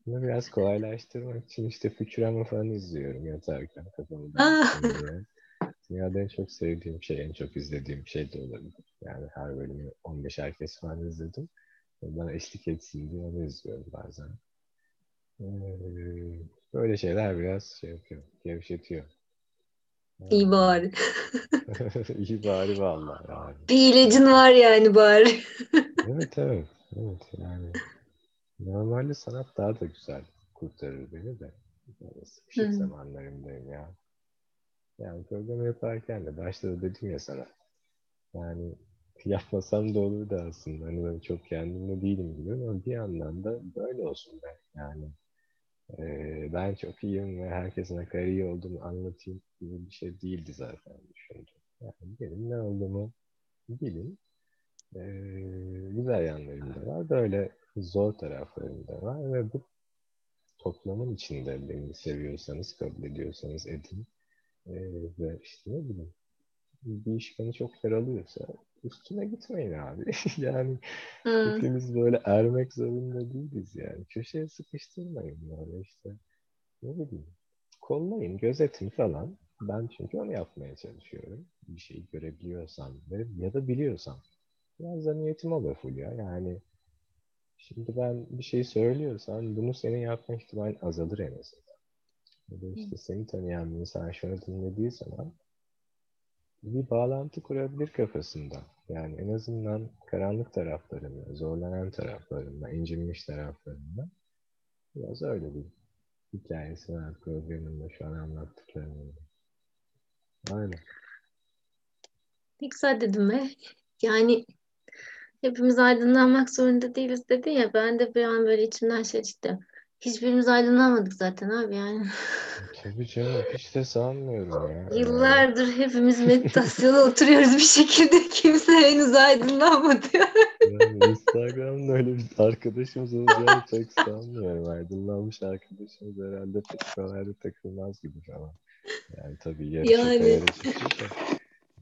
[SPEAKER 1] Bunu biraz kolaylaştırmak için işte Futurama falan izliyorum yatarken kafamı dağıtsın diye. Dünyada en çok sevdiğim şey, en çok izlediğim şey de olabilir. Yani her bölümü 15 herkes falan izledim. Bana eşlik etsin diye onu izliyorum bazen. Ee, böyle şeyler biraz şey yapıyor, gevşetiyor.
[SPEAKER 2] İyi bari.
[SPEAKER 1] İyi bari vallahi yani.
[SPEAKER 2] Bir ilacın var yani bari.
[SPEAKER 1] evet evet. Evet yani. Normalde sanat daha da güzel kurtarır beni de. Böyle sıkışık
[SPEAKER 2] Hı.
[SPEAKER 1] zamanlarımdayım ya. Yani programı yaparken de başta da dedim ya sana. Yani yapmasam da olur da aslında. Hani ben çok kendimde değilim gibi ama bir yandan da böyle olsun be. Yani e, ben çok iyiyim ve herkesin ne iyi olduğunu anlatayım gibi bir şey değildi zaten düşündüm. Yani benim ne olduğumu bilin. E, güzel yanlarım da var. Böyle zor taraflarım da var ve bu toplamın içinde beni seviyorsanız, kabul ediyorsanız edin. E, ve işte ne bileyim bir iş beni çok yaralıyorsa üstüne gitmeyin abi. yani hepimiz böyle ermek zorunda değiliz yani. Köşeye sıkıştırmayın böyle işte. Ne bileyim. Kollayın, gözetin falan. Ben çünkü onu yapmaya çalışıyorum. Bir şeyi görebiliyorsam ve ya da biliyorsam. Biraz da niyetim o Fulya. Yani şimdi ben bir şey söylüyorsam bunu senin yapma ihtimalin azalır en azından. Ya da işte seni tanıyan bir insan şunu dinlediği zaman bir bağlantı kurabilir kafasında. Yani en azından karanlık taraflarında, zorlanan taraflarında, incinmiş taraflarında biraz öyle bir hikayesi var programında şu an anlattıklarımın. Aynen.
[SPEAKER 2] Ne güzel dedim be. Yani hepimiz aydınlanmak zorunda değiliz dedi ya. Ben de bir an böyle içimden şey çıktı. Hiçbirimiz aydınlanmadık zaten abi yani.
[SPEAKER 1] Tabii canım hiç de sanmıyorum ya.
[SPEAKER 2] Yıllardır hepimiz meditasyona oturuyoruz bir şekilde. Kimse henüz aydınlanmadı.
[SPEAKER 1] Yani Instagram'da öyle bir arkadaşımız olacağını pek sanmıyorum. Aydınlanmış arkadaşımız herhalde pek kolay takılmaz gibi falan. Yani tabii yarı
[SPEAKER 2] Yani.
[SPEAKER 1] şaka yarı ciddi de.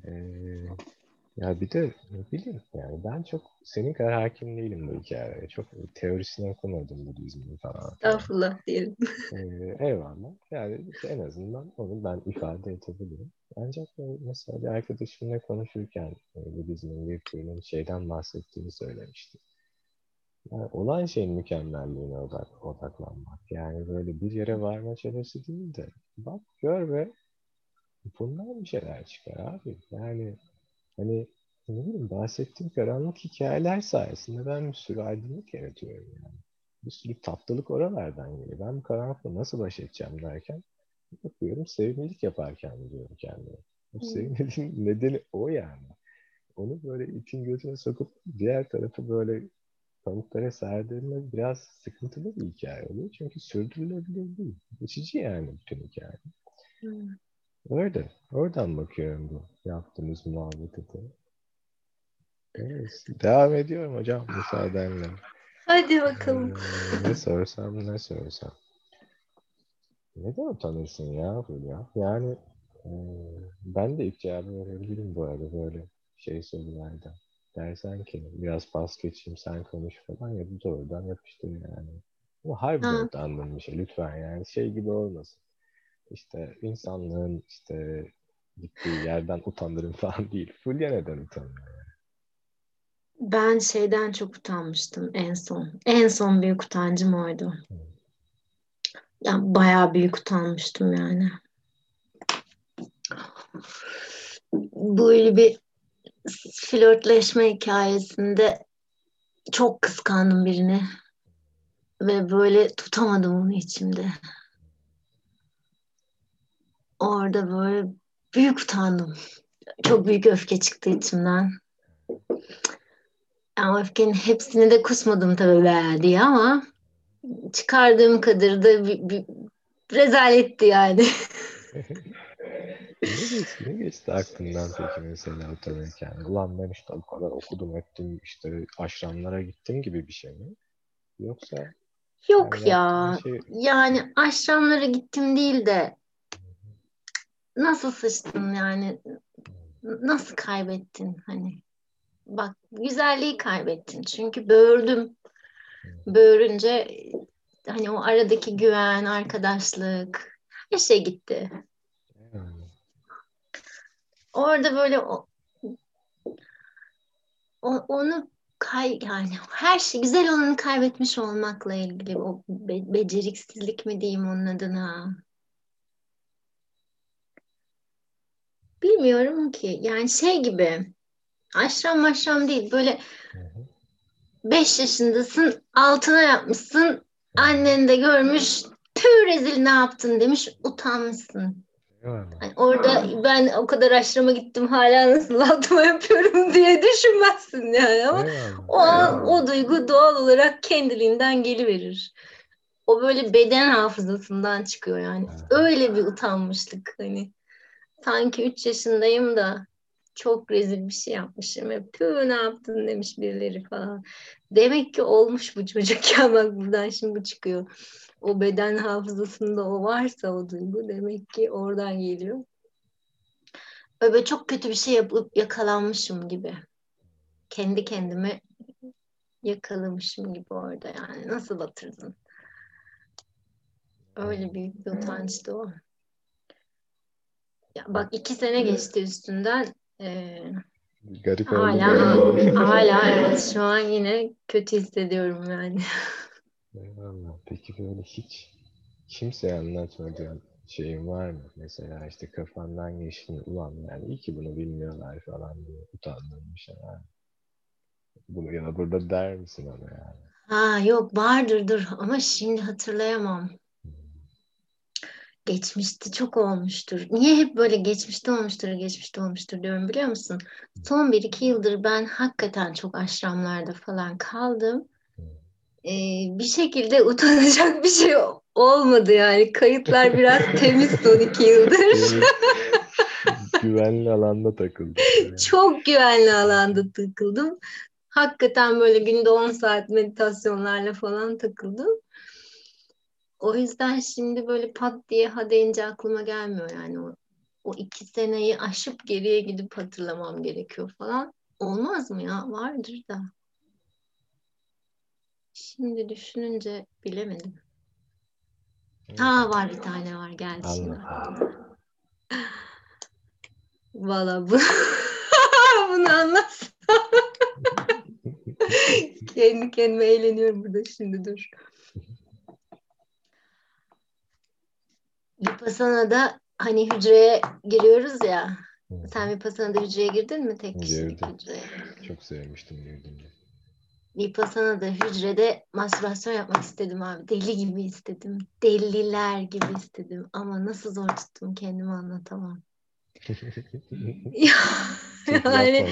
[SPEAKER 1] Ee, Ya bir de ne bileyim yani ben çok senin kadar hakim değilim bu hikayeye. Çok teorisini okumadım Budizmin falan.
[SPEAKER 2] Estağfurullah diyelim.
[SPEAKER 1] Ee, eyvallah. Yani en azından onu ben ifade edebilirim. Ancak mesela bir arkadaşımla konuşurken e, Budizmin bir türünün şeyden bahsettiğini söylemişti. Yani olan şeyin mükemmelliğine odak, odaklanmak. Yani böyle bir yere varma çabası değil de bak gör ve bundan bir şeyler çıkar abi. Yani Hani ne bileyim bahsettiğim karanlık hikayeler sayesinde ben bir sürü aydınlık yaratıyorum yani. Bir sürü tatlılık oralardan geliyor. Ben bu karanlıkla nasıl baş edeceğim derken bakıyorum sevimlilik yaparken diyorum kendime. Bu hmm. sevimliliğin nedeni o yani. Onu böyle itin gözüne sokup diğer tarafı böyle pamuklara serdirme biraz sıkıntılı bir hikaye oluyor. Çünkü sürdürülebilir değil. Geçici yani bütün hikaye. Hmm. Öyle. Oradan bakıyorum bu yaptığımız muhabbete de. Evet, devam ediyorum hocam müsaadenle.
[SPEAKER 2] Hadi bakalım.
[SPEAKER 1] Ee, ne sorsam ne sorsam. Neden utanırsın ya Fulya? Yani e, ben de cevabı verebilirim bu arada böyle şey sorularda. Dersen ki biraz pas geçeyim sen konuş falan ya da doğrudan yapıştır yani. Ama harbiden utandığım bir şey lütfen yani şey gibi olmasın işte insanlığın işte gittiği yerden utanırım falan değil. Fulya neden utanıyor?
[SPEAKER 2] Ben şeyden çok utanmıştım en son. En son büyük utancım oydu. Hmm. Yani bayağı büyük utanmıştım yani. Böyle bir flörtleşme hikayesinde çok kıskandım birini. Ve böyle tutamadım onu içimde. Orada böyle büyük utandım. Çok büyük öfke çıktı içimden. Yani öfkenin hepsini de kusmadım tabii be diye ama çıkardığım kadar da bir, bir rezaletti yani.
[SPEAKER 1] ne geçti, ne geçti aklından peki mesela utanırken? Ulan ben işte o kadar okudum ettim işte aşramlara gittim gibi bir şey mi? Yoksa
[SPEAKER 2] Yok ya. Şey... Yani aşramlara gittim değil de nasıl sıçtın yani? Nasıl kaybettin hani? Bak güzelliği kaybettin. Çünkü böğürdüm. Böğürünce hani o aradaki güven, arkadaşlık her şey gitti. Orada böyle o, o, onu kay yani her şey güzel olanı kaybetmiş olmakla ilgili o be, beceriksizlik mi diyeyim onun adına Bilmiyorum ki. Yani şey gibi aşram maşram değil. Böyle beş yaşındasın altına yapmışsın. Annen de görmüş tüh rezil ne yaptın demiş utanmışsın. Yani orada ben o kadar aşrama gittim hala nasıl altıma yapıyorum diye düşünmezsin yani ama o an o duygu doğal olarak kendiliğinden geliverir. O böyle beden hafızasından çıkıyor yani. Öyle bir utanmışlık hani sanki 3 yaşındayım da çok rezil bir şey yapmışım. Hep tüh ne yaptın demiş birileri falan. Demek ki olmuş bu çocukken bak buradan şimdi bu çıkıyor. O beden hafızasında o varsa o duygu demek ki oradan geliyor. Böyle çok kötü bir şey yapıp yakalanmışım gibi. Kendi kendime yakalamışım gibi orada yani. Nasıl batırdın? Öyle büyük bir utançtı o. Ya bak iki sene geçti üstünden. Ee,
[SPEAKER 1] Garip
[SPEAKER 2] hala, hala evet şu an yine kötü hissediyorum yani.
[SPEAKER 1] Eyvallah. Peki böyle hiç kimseye anlatmadığın şeyin var mı? Mesela işte kafandan geçti ulan yani iyi ki bunu bilmiyorlar falan diye utandığın bir şey var mı? Bunu ya da burada der misin ona yani?
[SPEAKER 2] Ha yok vardır dur ama şimdi hatırlayamam geçmişte çok olmuştur. Niye hep böyle geçmişte olmuştur, geçmişte olmuştur diyorum biliyor musun? Son bir iki yıldır ben hakikaten çok aşramlarda falan kaldım. Ee, bir şekilde utanacak bir şey olmadı yani. Kayıtlar biraz temiz son iki yıldır.
[SPEAKER 1] güvenli alanda takıldım.
[SPEAKER 2] Çok güvenli alanda takıldım. Hakikaten böyle günde 10 saat meditasyonlarla falan takıldım. O yüzden şimdi böyle pat diye ha deyince aklıma gelmiyor yani o o iki seneyi aşıp geriye gidip hatırlamam gerekiyor falan. Olmaz mı ya? Vardır da. Şimdi düşününce bilemedim. Ha var bir tane var geldi şimdi. Valla bu bunu anlatsam kendi kendime eğleniyorum burada şimdi dur. Vipassana'da hani hücreye giriyoruz ya. Sen Vipassana'da hücreye girdin mi tek kişilik
[SPEAKER 1] Girdim.
[SPEAKER 2] hücreye?
[SPEAKER 1] Çok sevmiştim girdiğimde.
[SPEAKER 2] Vipassana'da hücrede mastürbasyon yapmak istedim abi. Deli gibi istedim. Deliler gibi istedim. Ama nasıl zor tuttum kendimi anlatamam. Yani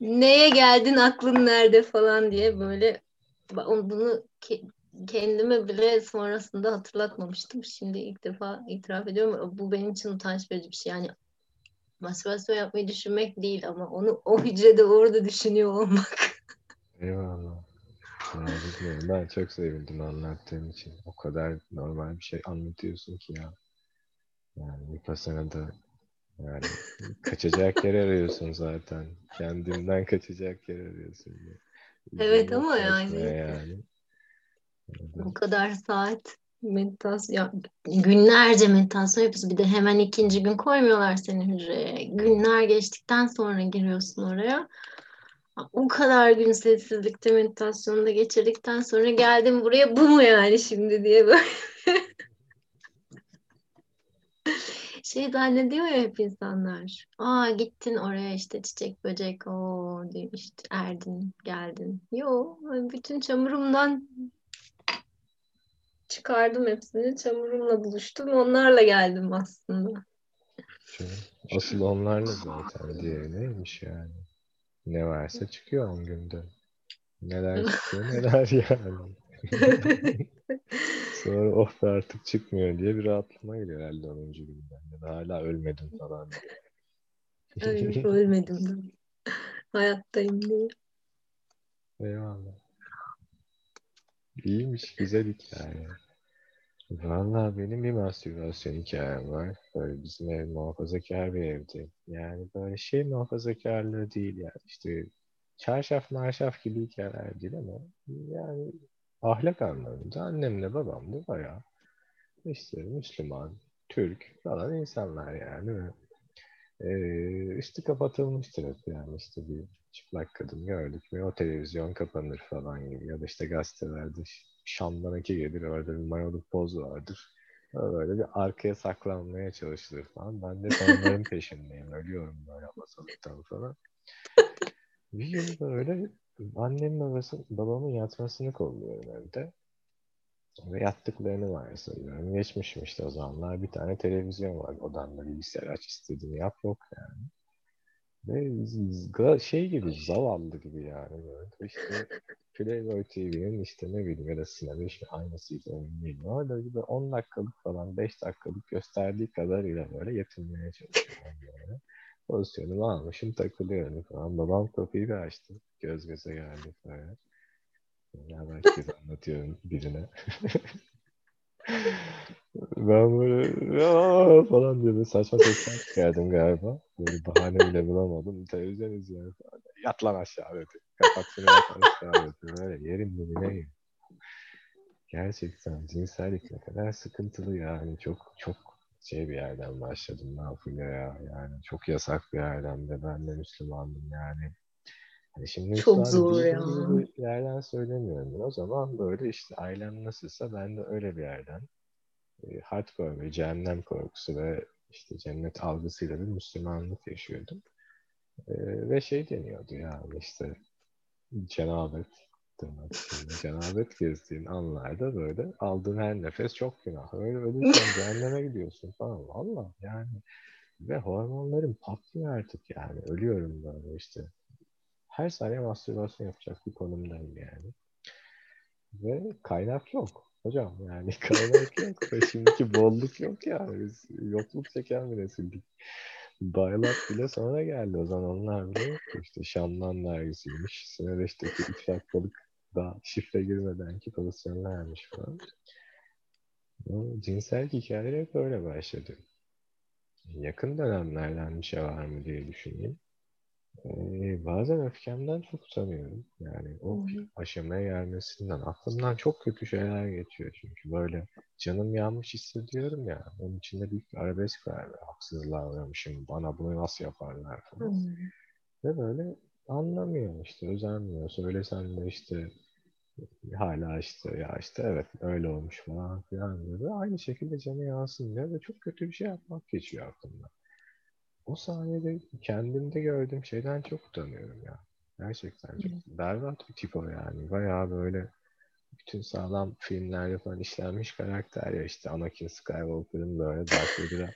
[SPEAKER 2] neye geldin aklın nerede falan diye böyle bunu kendime bile sonrasında hatırlatmamıştım. Şimdi ilk defa itiraf ediyorum. Bu benim için utanç verici bir şey. Yani mastürbasyon yapmayı düşünmek değil ama onu o hücrede orada düşünüyor olmak.
[SPEAKER 1] Eyvallah. Ya bilmiyorum. Ben çok sevindim anlattığın için. O kadar normal bir şey anlatıyorsun ki ya. Yani Vipassana'da yani kaçacak yer arıyorsun zaten. Kendinden kaçacak yer arıyorsun.
[SPEAKER 2] Evet
[SPEAKER 1] Yok
[SPEAKER 2] ama yani-
[SPEAKER 1] yani.
[SPEAKER 2] Bu kadar saat meditasyon, günlerce meditasyon yapıyorsun. Bir de hemen ikinci gün koymuyorlar seni hücreye. Günler geçtikten sonra giriyorsun oraya. O kadar gün sessizlikte meditasyonda geçirdikten sonra geldim buraya bu mu yani şimdi diye böyle. şey zannediyor ya hep insanlar. Aa gittin oraya işte çiçek böcek o işte erdin geldin. Yo bütün çamurumdan çıkardım hepsini. Çamurumla buluştum. Onlarla geldim aslında.
[SPEAKER 1] Şey, asıl onlarla zaten diğeri neymiş yani. Ne varsa çıkıyor on günde. Neler çıkıyor neler yani. Sonra of be artık çıkmıyor diye bir rahatlama geliyor herhalde 10. günden. Ya da hala ölmedim falan.
[SPEAKER 2] Öyle ölmedim. Hayattayım diye.
[SPEAKER 1] Eyvallah. İyiymiş, güzel hikaye. Valla benim bir mastürbasyon hikayem var. Böyle bizim ev muhafazakar bir evdi. Yani böyle şey muhafazakarlığı değil yani işte çarşaf marşaf gibi hikayeler değil ama yani ahlak anlamında annemle babam da bayağı işte Müslüman, Türk falan insanlar yani. Ee, üstü kapatılmıştır hep yani işte bir çıplak kadın gördük mü o televizyon kapanır falan gibi ya da işte gazetelerde Şam'dan iki gelir orada bir mayolu poz vardır. Böyle bir arkaya saklanmaya çalışılır falan. Ben de onların peşindeyim. Ölüyorum böyle masalıktan falan. Bir gün böyle annem babası, babamın yatmasını kolluyorum evde. Ve yattıklarını varsayıyorum. Geçmişim işte o zamanlar bir tane televizyon var. Odamda bilgisayar aç istediğini yap yok yani. Ve z- şey gibi zavallı gibi yani böyle işte Playboy TV'nin işte ne bileyim ya da sinema işte aynısıyla oynayayım. Orada gibi 10 dakikalık falan 5 dakikalık gösterdiği kadarıyla böyle yetinmeye çalışıyorum böyle. Pozisyonumu almışım takılıyorum falan. Babam kapıyı bir açtı. Göz göze geldik böyle. Ya belki kez anlatıyorum birine. Ben böyle "Aa!" falan diye böyle saçma sesler çıkardım galiba. Böyle bahane bile bulamadım. Televizyon izliyorum. Yat lan aşağı dedi. Kapat şunu yat aşağı dedi. Böyle yerin dibine Gerçekten cinsellik ne kadar sıkıntılı yani. Çok çok şey bir yerden başladım ben Fulya ya. Yani çok yasak bir yerden de ben de Müslümandım yani. Hani şimdi
[SPEAKER 2] Çok zor ya.
[SPEAKER 1] bir yerden söylemiyorum. O zaman böyle işte ailem nasılsa ben de öyle bir yerden e, hardcore ve cehennem korkusu ve işte cennet algısıyla bir Müslümanlık yaşıyordum. E, ve şey deniyordu yani işte cenabet tırnak cenabet gezdiğin anlarda böyle aldığın her nefes çok günah. Öyle ölürsen cehenneme gidiyorsun falan. Valla yani ve hormonlarım patlıyor artık yani. Ölüyorum böyle işte. Her saniye mastürbasyon yapacak bir konumdayım yani. Ve kaynak yok. Hocam yani kaynak yok. Ve şimdiki bolluk yok yani. Biz yokluk çeken bir nesildik. Baylat bile sonra geldi. O zaman onlar bile yoktu. İşte Şam'dan dergisiymiş. Süveyş'teki 3 dakikalık daha şifre girmedenki pozisyonlarmış falan. O cinsel hikayeler hep öyle başladı. yakın dönemlerden bir şey var mı diye düşüneyim. Ee, bazen öfkemden çok utanıyorum. Yani o aşamaya gelmesinden. Aklımdan çok kötü şeyler geçiyor çünkü böyle canım yanmış hissediyorum ya. Onun içinde büyük bir arabesk var. Haksızlığa uğramışım. Bana bunu nasıl yaparlar falan. Ve böyle anlamıyor işte, özenmiyor. Söylesem de işte hala işte ya işte evet öyle olmuş falan filan diyor. Aynı şekilde canı yansın diyor ve çok kötü bir şey yapmak geçiyor aklımdan. O sahnede kendimde gördüğüm şeyden çok utanıyorum ya. Gerçekten çok berbat bir tip o yani. Bayağı böyle bütün sağlam filmlerde falan işlenmiş karakter ya işte Anakin Skywalker'ın böyle Darth Vader'a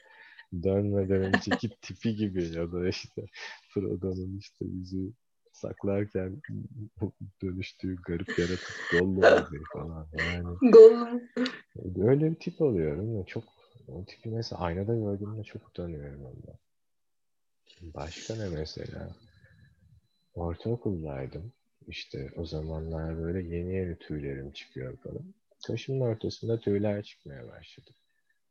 [SPEAKER 1] dönmeden önceki tipi gibi ya da işte Frodo'nun işte yüzü saklarken dönüştüğü garip yaratık Gollum falan yani.
[SPEAKER 2] Gollum.
[SPEAKER 1] Öyle bir tip oluyorum ya çok o tipi mesela aynada gördüğümde çok utanıyorum ondan. Başka ne mesela? Ortaokuldaydım. İşte o zamanlar böyle yeni yeni tüylerim çıkıyor falan. Kaşımın ortasında tüyler çıkmaya başladı.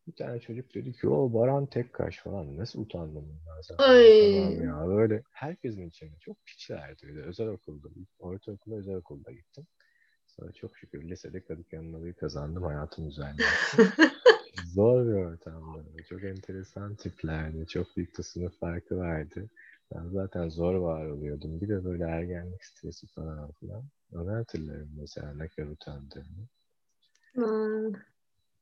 [SPEAKER 1] Bir tane çocuk dedi ki o Baran tek kaş falan. Nasıl utandım ben sana.
[SPEAKER 2] Ay.
[SPEAKER 1] Tamam ya böyle herkesin içinde çok piçlerdi. Bir de özel okulda. Ortaokulda özel okulda gittim. Sonra çok şükür lisede Kadıköy Anadolu'yu kazandım. Hayatım güzelleşti. Zor bir ortamdı. Çok enteresan tiplerdi. Çok büyük bir sınıf farkı vardı. Ben zaten zor var oluyordum. Bir de böyle ergenlik stresi falan filan. Onu hatırlarım mesela ne kadar utandığımı.
[SPEAKER 2] Hmm.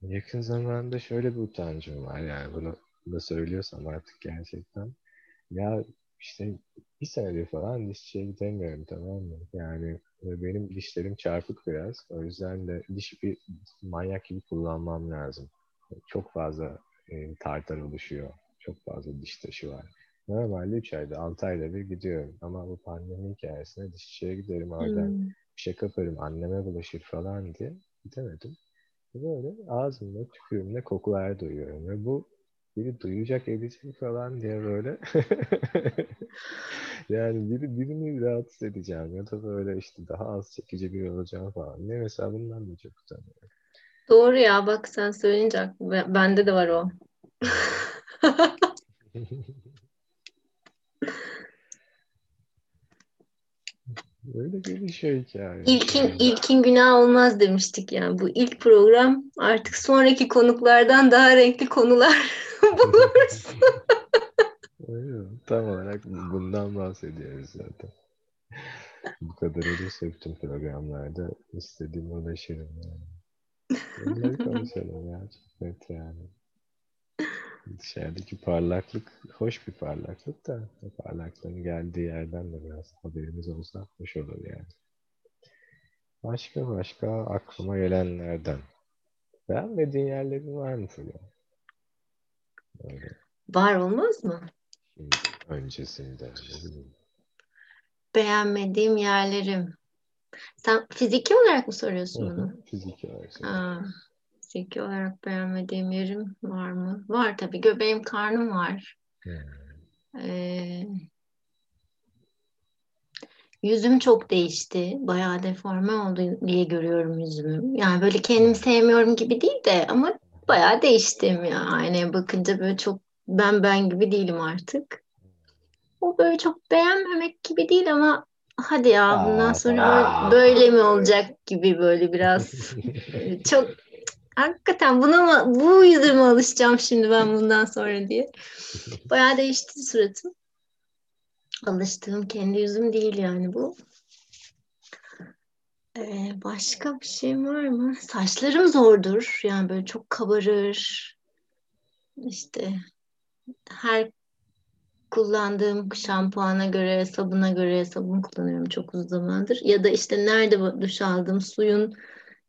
[SPEAKER 1] Yakın zamanda şöyle bir utancım var yani bunu da söylüyorsam artık gerçekten. Ya işte bir senedir falan dişçiye gidemiyorum tamam mı? Yani benim dişlerim çarpık biraz. O yüzden de diş bir manyak gibi kullanmam lazım. Çok fazla e, tartar oluşuyor. Çok fazla diş taşı var. Normalde 3 ayda 6 ayda bir gidiyorum. Ama bu pandemi hikayesinde dişçiye giderim oradan
[SPEAKER 2] Hmm.
[SPEAKER 1] bir şey kaparım anneme bulaşır falan diye gidemedim. Böyle ağzımda tükürüğümle kokular duyuyorum. Ve bu biri duyacak edecek falan diye böyle yani biri, birini rahatsız edeceğim ya da böyle işte daha az çekici biri olacağım falan. Ne mesela bundan da çok utanıyorum.
[SPEAKER 2] Doğru ya bak sen söyleyince bende de var o.
[SPEAKER 1] Böyle gelişiyor hikaye.
[SPEAKER 2] İlkin ilkin günah olmaz demiştik yani. Bu ilk program artık sonraki konuklardan daha renkli konular buluruz.
[SPEAKER 1] Öyle. Tam olarak bundan bahsediyoruz zaten. Bu kadar olursa bütün programlarda istediğime ulaşırım yani. Bunları konuşalım ya. Çok net yani. Dışarıdaki parlaklık hoş bir parlaklık da o parlaklığın geldiği yerden de biraz haberimiz olsa hoş olur yani. Başka başka aklıma gelenlerden. Beğenmediğin yerlerin var mı Fulya? Öyle
[SPEAKER 2] Var olmaz mı?
[SPEAKER 1] şimdi öncesinde.
[SPEAKER 2] Beğenmediğim yerlerim. Sen fiziki olarak mı soruyorsun bunu?
[SPEAKER 1] Fiziki olarak.
[SPEAKER 2] Ha, fiziki olarak beğenmediğim yerim var mı? Var tabii. Göbeğim, karnım var.
[SPEAKER 1] Hmm.
[SPEAKER 2] Ee, yüzüm çok değişti. Bayağı deforme oldu diye görüyorum yüzümü. Yani böyle kendimi sevmiyorum gibi değil de ama bayağı değiştim ya. Aynaya bakınca böyle çok ben ben gibi değilim artık. O böyle çok beğenmemek gibi değil ama hadi ya bundan
[SPEAKER 1] Aa,
[SPEAKER 2] sonra
[SPEAKER 1] tamam.
[SPEAKER 2] böyle, böyle mi olacak gibi böyle biraz e, çok hakikaten buna mı bu yüzüme alışacağım şimdi ben bundan sonra diye. Bayağı değişti suratım. Alıştığım kendi yüzüm değil yani bu. Ee, başka bir şey var mı? Saçlarım zordur. Yani böyle çok kabarır. İşte her kullandığım şampuana göre, sabuna göre sabun kullanıyorum çok uzun zamandır. Ya da işte nerede duş aldım suyun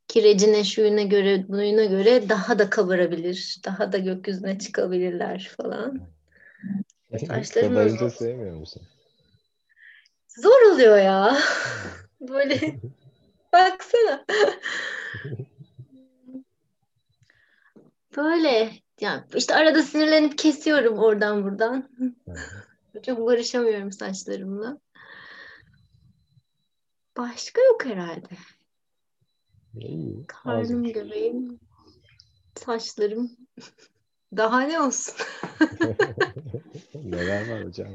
[SPEAKER 2] kirecine, şuyuna göre, buyuna göre daha da kabarabilir. Daha da gökyüzüne çıkabilirler falan. Saçlarım
[SPEAKER 1] Kabarınca sevmiyor musun?
[SPEAKER 2] Zor oluyor ya. Böyle baksana. Böyle yani işte arada sinirlenip kesiyorum oradan buradan. Çok barışamıyorum saçlarımla. Başka yok herhalde.
[SPEAKER 1] İyi.
[SPEAKER 2] Karnım,
[SPEAKER 1] azmış.
[SPEAKER 2] göbeğim, saçlarım. Daha ne olsun?
[SPEAKER 1] Neler var hocam?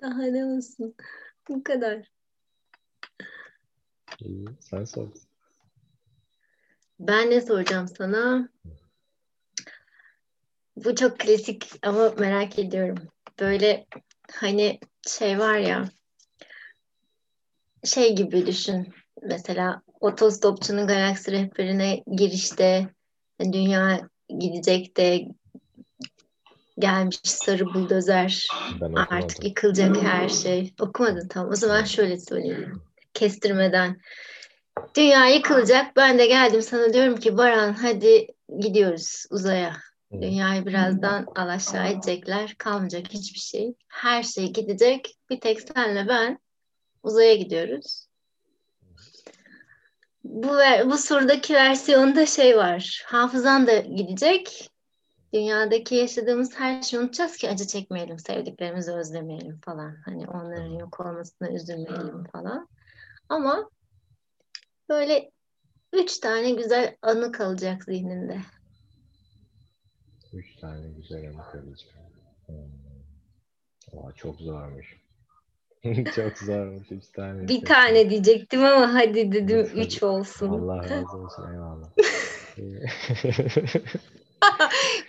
[SPEAKER 2] Daha ne olsun? Bu kadar.
[SPEAKER 1] İyi, sen sor.
[SPEAKER 2] Ben ne soracağım sana? Bu çok klasik ama merak ediyorum. Böyle hani şey var ya şey gibi düşün. Mesela otostopçunun galaksi rehberine girişte dünya gidecek de gelmiş sarı buldozer artık yıkılacak her şey. Okumadın tamam. O zaman şöyle söyleyeyim. Kestirmeden. Dünya yıkılacak. Ben de geldim sana diyorum ki Baran hadi gidiyoruz uzaya. Dünyayı birazdan alaşağı edecekler. Kalmayacak hiçbir şey. Her şey gidecek. Bir tek senle ben uzaya gidiyoruz. Bu, bu sorudaki versiyonda şey var. Hafızan da gidecek. Dünyadaki yaşadığımız her şeyi unutacağız ki acı çekmeyelim, sevdiklerimizi özlemeyelim falan. Hani onların yok olmasına üzülmeyelim falan. Ama böyle üç tane güzel anı kalacak zihninde.
[SPEAKER 1] Üç tane güzel anı kalacak. Hmm. Aa, çok zormuş. çok zormuş üç tane.
[SPEAKER 2] Bir tane diyecektim ama hadi dedim
[SPEAKER 1] Lütfen.
[SPEAKER 2] üç olsun.
[SPEAKER 1] Allah razı olsun eyvallah.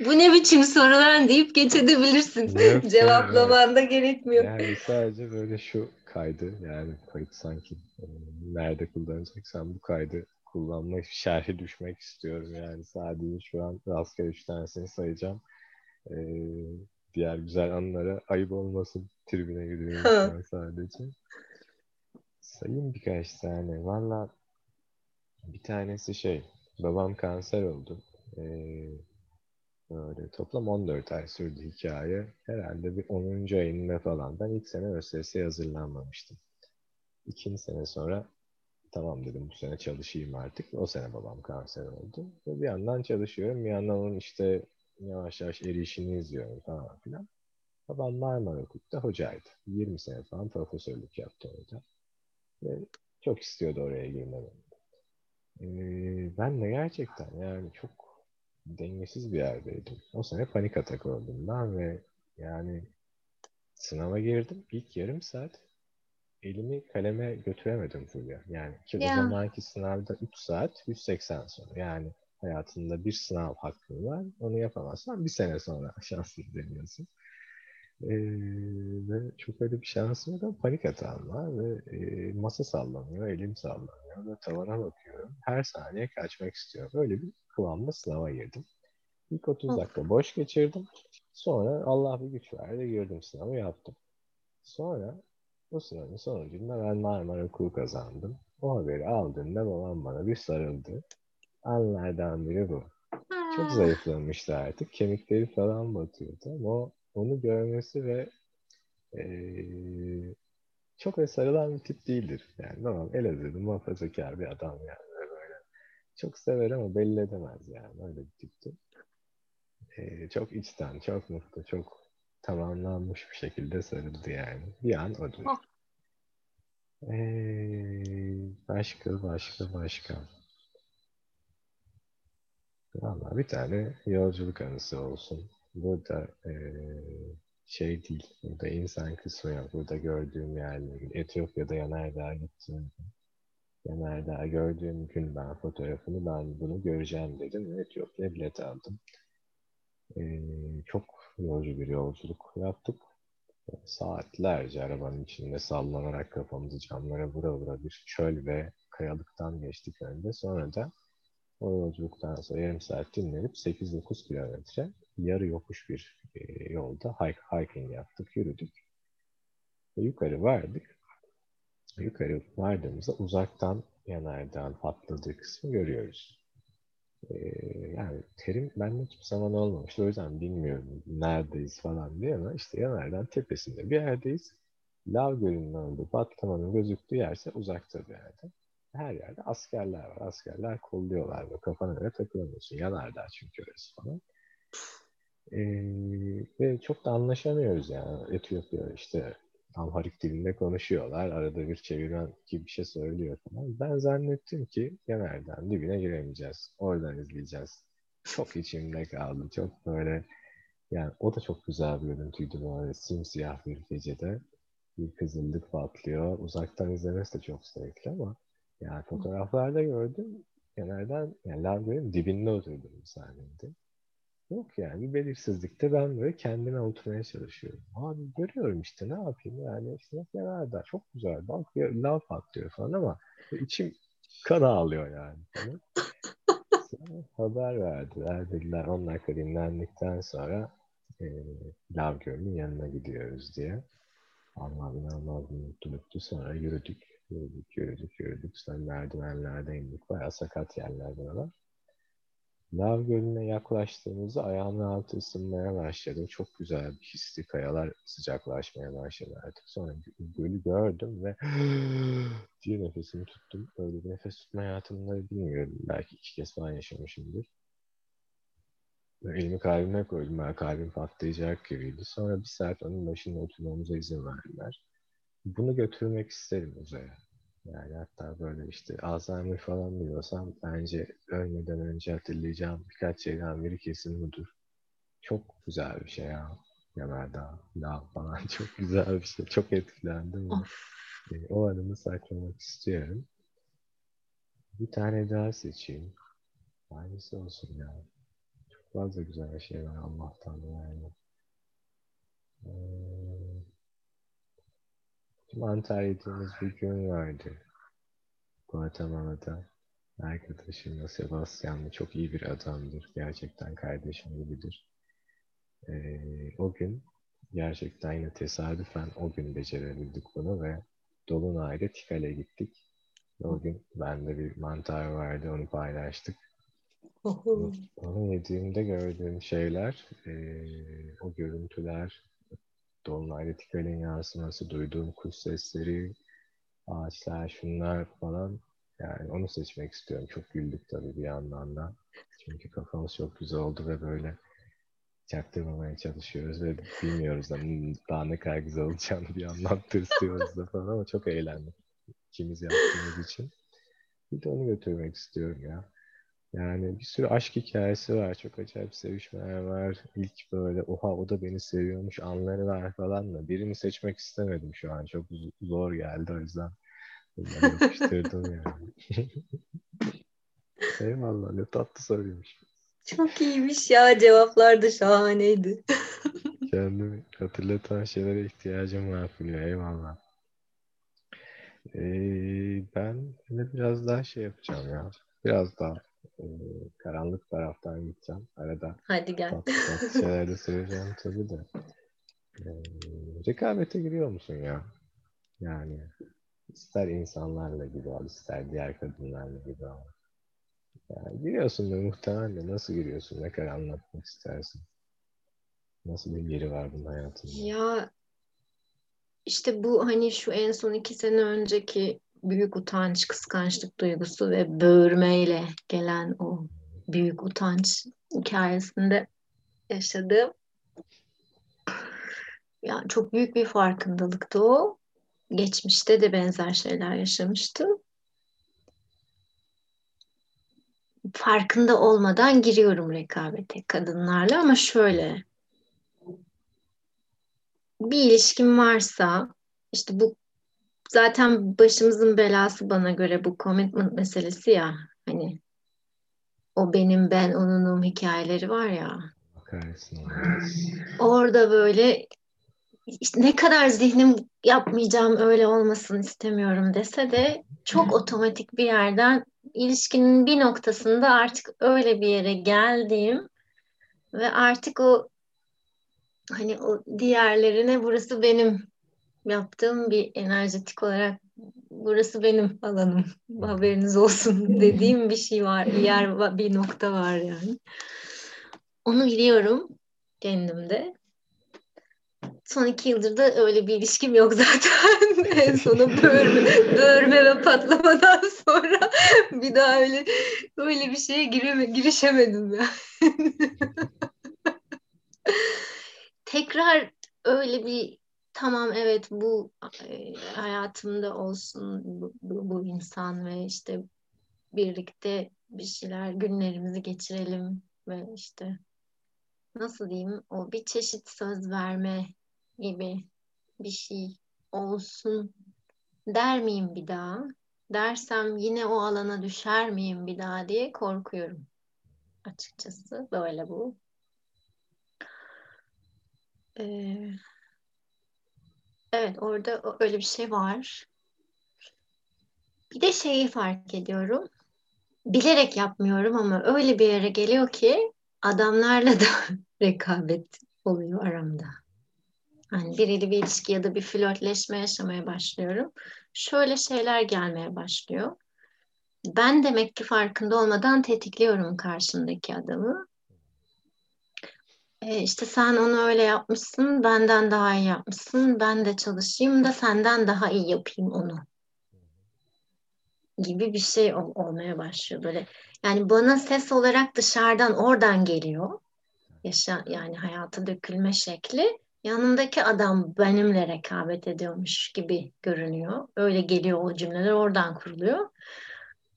[SPEAKER 2] Bu ne biçim sorular deyip geçebilirsin.
[SPEAKER 1] Yok,
[SPEAKER 2] Cevaplaman da gerekmiyor.
[SPEAKER 1] yani sadece böyle şu kaydı yani kayıt sanki e, nerede kullanacaksan bu kaydı kullanma şerhi düşmek istiyorum yani sadece şu an rastgele üç tanesini sayacağım. Ee, diğer güzel anlara ayıp olmasın tribüne gidiyorum sadece. Sayayım birkaç tane. Valla bir tanesi şey babam kanser oldu. Ee, böyle toplam 14 ay sürdü hikaye. Herhalde bir 10. ayında falan. Ben ilk sene ÖSS'ye hazırlanmamıştım. İkinci sene sonra tamam dedim bu sene çalışayım artık. O sene babam kanser oldu. Ve bir yandan çalışıyorum. Bir yandan onun işte yavaş yavaş erişini izliyorum falan filan. Babam Marmara Hukuk'ta hocaydı. 20 sene falan profesörlük yaptı orada. Ve çok istiyordu oraya girmemi. Ee, ben de gerçekten yani çok dengesiz bir yerdeydim. O sene panik atak oldum ben ve yani sınava girdim. İlk yarım saat elimi kaleme götüremedim Fulya. Yani ki
[SPEAKER 2] Ya.
[SPEAKER 1] o zamanki sınavda 3 saat 180 soru. Yani hayatında bir sınav hakkın var. Onu yapamazsan bir sene sonra şanslı deniyorsun. Ee, ve çok öyle bir şansım yok panik atağım var ve e, masa sallanıyor, elim sallanıyor ve tavana bakıyorum. Her saniye kaçmak istiyorum. Öyle bir kıvamda sınava girdim. İlk 30
[SPEAKER 2] Of.
[SPEAKER 1] dakika boş geçirdim. Sonra Allah bir güç verdi girdim sınavı yaptım. Sonra o sınavın sonucunda ben Marmara Okulu kazandım. O haberi aldığımda babam bana bir sarıldı. Anlardan biri bu. Çok zayıflamıştı artık. Kemikleri falan batıyordu ama o, onu görmesi ve eee, çok da sarılan bir tip değildir. Yani babam Elazığlı muhafazakar bir adam yani böyle. Çok sever ama belli edemez yani öyle bir tipti. Eee, çok içten, çok mutlu, çok tamamlanmış bir şekilde sarıldı yani. Bir an odur.
[SPEAKER 2] Oh.
[SPEAKER 1] Eee, başka, başka, başka. Valla bir tane yolculuk anısı olsun. Burada eee, şey değil, burada insan kısmı yok. Burada gördüğüm yerlerin, Etiyopya'da Yanardağ'a gittim. Yanardağ gördüğüm gün ben fotoğrafını ben bunu göreceğim dedim. Etiyopya bilet aldım. Eee, çok yorucu bir yolculuk yaptık. Saatlerce arabanın içinde sallanarak kafamızı camlara vura vura bir çöl ve kayalıktan geçtik önce. Sonra da o yolculuktan sonra yarım saat dinlenip 8-9 kilometre yarı yokuş bir e, yolda hike, hiking yaptık, yürüdük. Ve yukarı vardık. Yukarı vardığımızda uzaktan yanardağın patladığı kısmı görüyoruz. Yani terim bende hiçbir zaman olmamıştı. O yüzden bilmiyorum neredeyiz falan diye ama işte yanardağın tepesinde bir yerdeyiz. Lav Gölü'nün olduğu patlamanın gözüktüğü yerse uzakta bir yerde her yerde askerler var. Askerler kolluyorlar ve kafana göre takılamıyorsun. Yanardağ çünkü orası falan. Ee, ve çok da anlaşamıyoruz yani. Etiyopya işte Amharik dilinde konuşuyorlar. Arada bir çevirmen gibi bir şey söylüyor falan. Ben zannettim ki Yanardağ'ın dibine giremeyeceğiz. Oradan izleyeceğiz çok içimde kaldı. Çok böyle yani o da çok güzel bir görüntüydü böyle simsiyah bir gecede. Bir kızıllık patlıyor. Uzaktan izlemesi de çok zevkli ama yani fotoğraflarda gördüm. Genelden yani Lavgöl'ün dibinde oturdum sahnede. Yok yani belirsizlikte ben böyle kendime oturmaya çalışıyorum. Abi görüyorum işte ne yapayım yani işte genelde çok güzel bak bir lav patlıyor falan ama içim kan ağlıyor yani. Sonra haber verdiler dediler 10 dakika dinlendikten sonra e, Lav Gölü'nün yanına gidiyoruz diye. Allah inanılmaz bir mutluluktu. Sonra yürüdük, yürüdük, yürüdük, yürüdük. Sonra merdivenlerden indik. Bayağı sakat yerler buralar. Lav Gölü'ne yaklaştığımızda ayağımın altı ısınmaya başladı. Çok güzel bir hisli kayalar sıcaklaşmaya başladı artık. Sonra gölü gördüm ve diye nefesimi tuttum. Öyle bir nefes tutma hayatımda bilmiyorum. Belki iki kez falan yaşamışımdır. Elimi kalbime koydum. Ben kalbim patlayacak gibiydi. Sonra bir saat onun başında oturmamıza izin verdiler. Bunu götürmek isterim uzaya. Yani hatta böyle işte Alzheimer falan biliyorsam bence ölmeden önce hatırlayacağım birkaç şeyden biri kesin budur. Çok güzel bir şey ya. Yanardağ, lav falan çok güzel bir şey. Çok etkilendim. E, o anımı saklamak istiyorum. Bir tane daha seçeyim. Hangisi olsun ya? Çok fazla güzel şey var Allah'tan yani. Ee, mantar yediğimiz bir gün vardı. Guatemala'da. Arkadaşımla Sebastian'la çok iyi bir adamdır. Gerçekten kardeşim gibidir. Ee, o gün gerçekten yine tesadüfen o gün becerebildik bunu ve Dolunay'da Tikale gittik. O gün bende bir mantar vardı onu paylaştık. Onu, yediğimde gördüğüm şeyler, e, o görüntüler, Dolunay'da Tikale'nin yansıması, duyduğum kuş sesleri, ağaçlar, şunlar falan. Yani onu seçmek istiyorum. Çok güldük tabii bir yandan da. Çünkü kafamız çok güzel oldu ve böyle çaktırmamaya çalışıyoruz ve bilmiyoruz da daha ne kadar güzel olacağını bir yandan tırsıyoruz da falan ama çok eğlendik. İkimiz yaptığımız için. Bir de onu götürmek istiyorum ya. Yani bir sürü aşk hikayesi var. Çok acayip sevişmeler var. İlk böyle oha o da beni seviyormuş anları var falan da. Birini seçmek istemedim şu an. Çok zor geldi o yüzden. Yapıştırdım yani. Eyvallah ne tatlı soruymuş.
[SPEAKER 2] Çok iyiymiş ya cevaplar da şahaneydi.
[SPEAKER 1] Kendimi hatırlatan şeylere ihtiyacım var Fulya. Eyvallah. Ee, ben de biraz daha şey yapacağım ya. Biraz daha e, karanlık taraftan gideceğim. Arada
[SPEAKER 2] Hadi gel.
[SPEAKER 1] tatlı tatlı şeyler de söyleyeceğim tabii de. E, rekabete giriyor musun ya? Yani ister insanlarla gibi ol, ister diğer kadınlarla gibi ol. Yani giriyorsun da muhtemelen nasıl giriyorsun? Ne kadar anlatmak istersin? Nasıl bir yeri var bunun hayatında?
[SPEAKER 2] Ya işte bu hani şu en son iki sene önceki büyük utanç, kıskançlık duygusu ve böğürmeyle gelen o büyük utanç hikayesinde yaşadığım yani çok büyük bir farkındalıktı o. Geçmişte de benzer şeyler yaşamıştım. Farkında olmadan giriyorum rekabete kadınlarla ama şöyle bir ilişkim varsa işte bu zaten başımızın belası bana göre bu commitment meselesi ya hani o benim ben onunum hikayeleri var ya. Orada böyle işte ne kadar zihnim yapmayacağım öyle olmasın istemiyorum dese de çok otomatik bir yerden ilişkinin bir noktasında artık öyle bir yere geldiğim ve artık o hani o diğerlerine burası benim yaptığım bir enerjetik olarak burası benim alanım haberiniz olsun dediğim bir şey var bir yer bir nokta var yani onu biliyorum kendimde son iki yıldır da öyle bir ilişkim yok zaten. en sonu böğürme, böğürme ve patlamadan sonra bir daha öyle öyle bir şeye gireme, girişemedim ben. Tekrar öyle bir tamam evet bu e, hayatımda olsun bu, bu, bu insan ve işte birlikte bir şeyler günlerimizi geçirelim ve işte nasıl diyeyim o bir çeşit söz verme gibi bir şey olsun der miyim bir daha? Dersem yine o alana düşer miyim bir daha diye korkuyorum. Açıkçası böyle bu. Ee, evet orada öyle bir şey var. Bir de şeyi fark ediyorum. Bilerek yapmıyorum ama öyle bir yere geliyor ki adamlarla da rekabet oluyor aramda. Yani biriyle bir ilişki ya da bir flörtleşme yaşamaya başlıyorum. Şöyle şeyler gelmeye başlıyor. Ben demek ki farkında olmadan tetikliyorum karşımdaki adamı. E işte sen onu öyle yapmışsın, benden daha iyi yapmışsın, ben de çalışayım da senden daha iyi yapayım onu gibi bir şey ol- olmaya başlıyor böyle. Yani bana ses olarak dışarıdan oradan geliyor. Yaşa yani hayata dökülme şekli. Yanımdaki adam benimle rekabet ediyormuş gibi görünüyor. Öyle geliyor o cümleler oradan kuruluyor.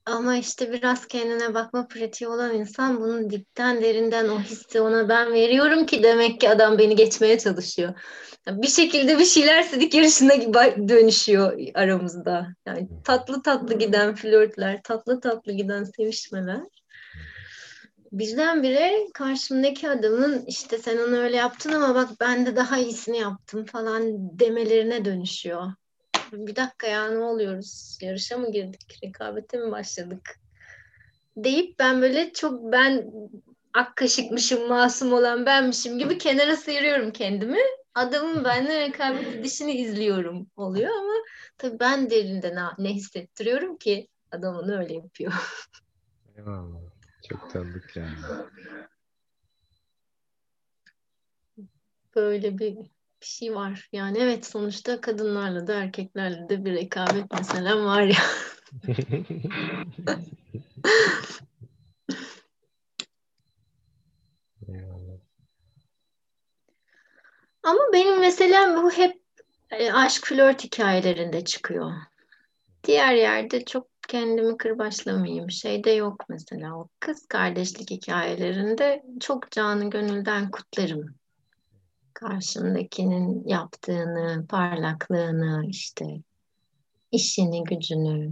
[SPEAKER 2] Ama işte biraz kendine bakma pratiği olan insan bunun dipten derinden o hissi ona ben veriyorum ki demek ki adam beni geçmeye çalışıyor. Bir şekilde bir şeyler sidik yarışına gibi dönüşüyor aramızda. Yani tatlı tatlı giden flörtler, tatlı tatlı giden sevişmeler. Birdenbire karşımdaki adamın işte sen onu öyle yaptın ama bak ben de daha iyisini yaptım falan demelerine dönüşüyor bir dakika ya ne oluyoruz? Yarışa mı girdik? Rekabete mi başladık? Deyip ben böyle çok ben ak kaşıkmışım, masum olan benmişim gibi kenara sıyırıyorum kendimi. Adamın benimle rekabet edişini izliyorum oluyor ama tabii ben derinde ne, ne hissettiriyorum ki adam onu öyle yapıyor.
[SPEAKER 1] Eyvallah. Çok tanıdık yani.
[SPEAKER 2] Böyle bir bir şey var. Yani evet sonuçta kadınlarla da erkeklerle de bir rekabet mesela var ya. Ama benim mesela bu hep e, aşk flört hikayelerinde çıkıyor. Diğer yerde çok kendimi kırbaçlamayayım. Şeyde yok mesela o kız kardeşlik hikayelerinde çok canı gönülden kutlarım karşımdakinin yaptığını, parlaklığını, işte işini, gücünü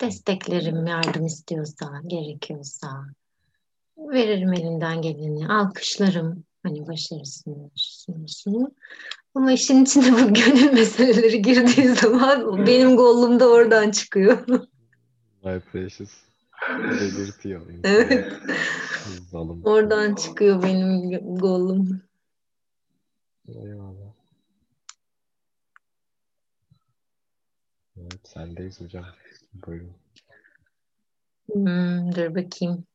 [SPEAKER 2] desteklerim yardım istiyorsa, gerekiyorsa. Veririm elimden geleni, alkışlarım hani başarısını, şunu, Ama işin içinde bu gönül meseleleri girdiği zaman benim gollum da oradan çıkıyor.
[SPEAKER 1] My precious. Belirtiyor.
[SPEAKER 2] Evet. Oradan çıkıyor benim gollum.
[SPEAKER 1] Eyvallah. Evet, sendeyiz hocam. Buyurun.
[SPEAKER 2] Hmm, dur bakayım.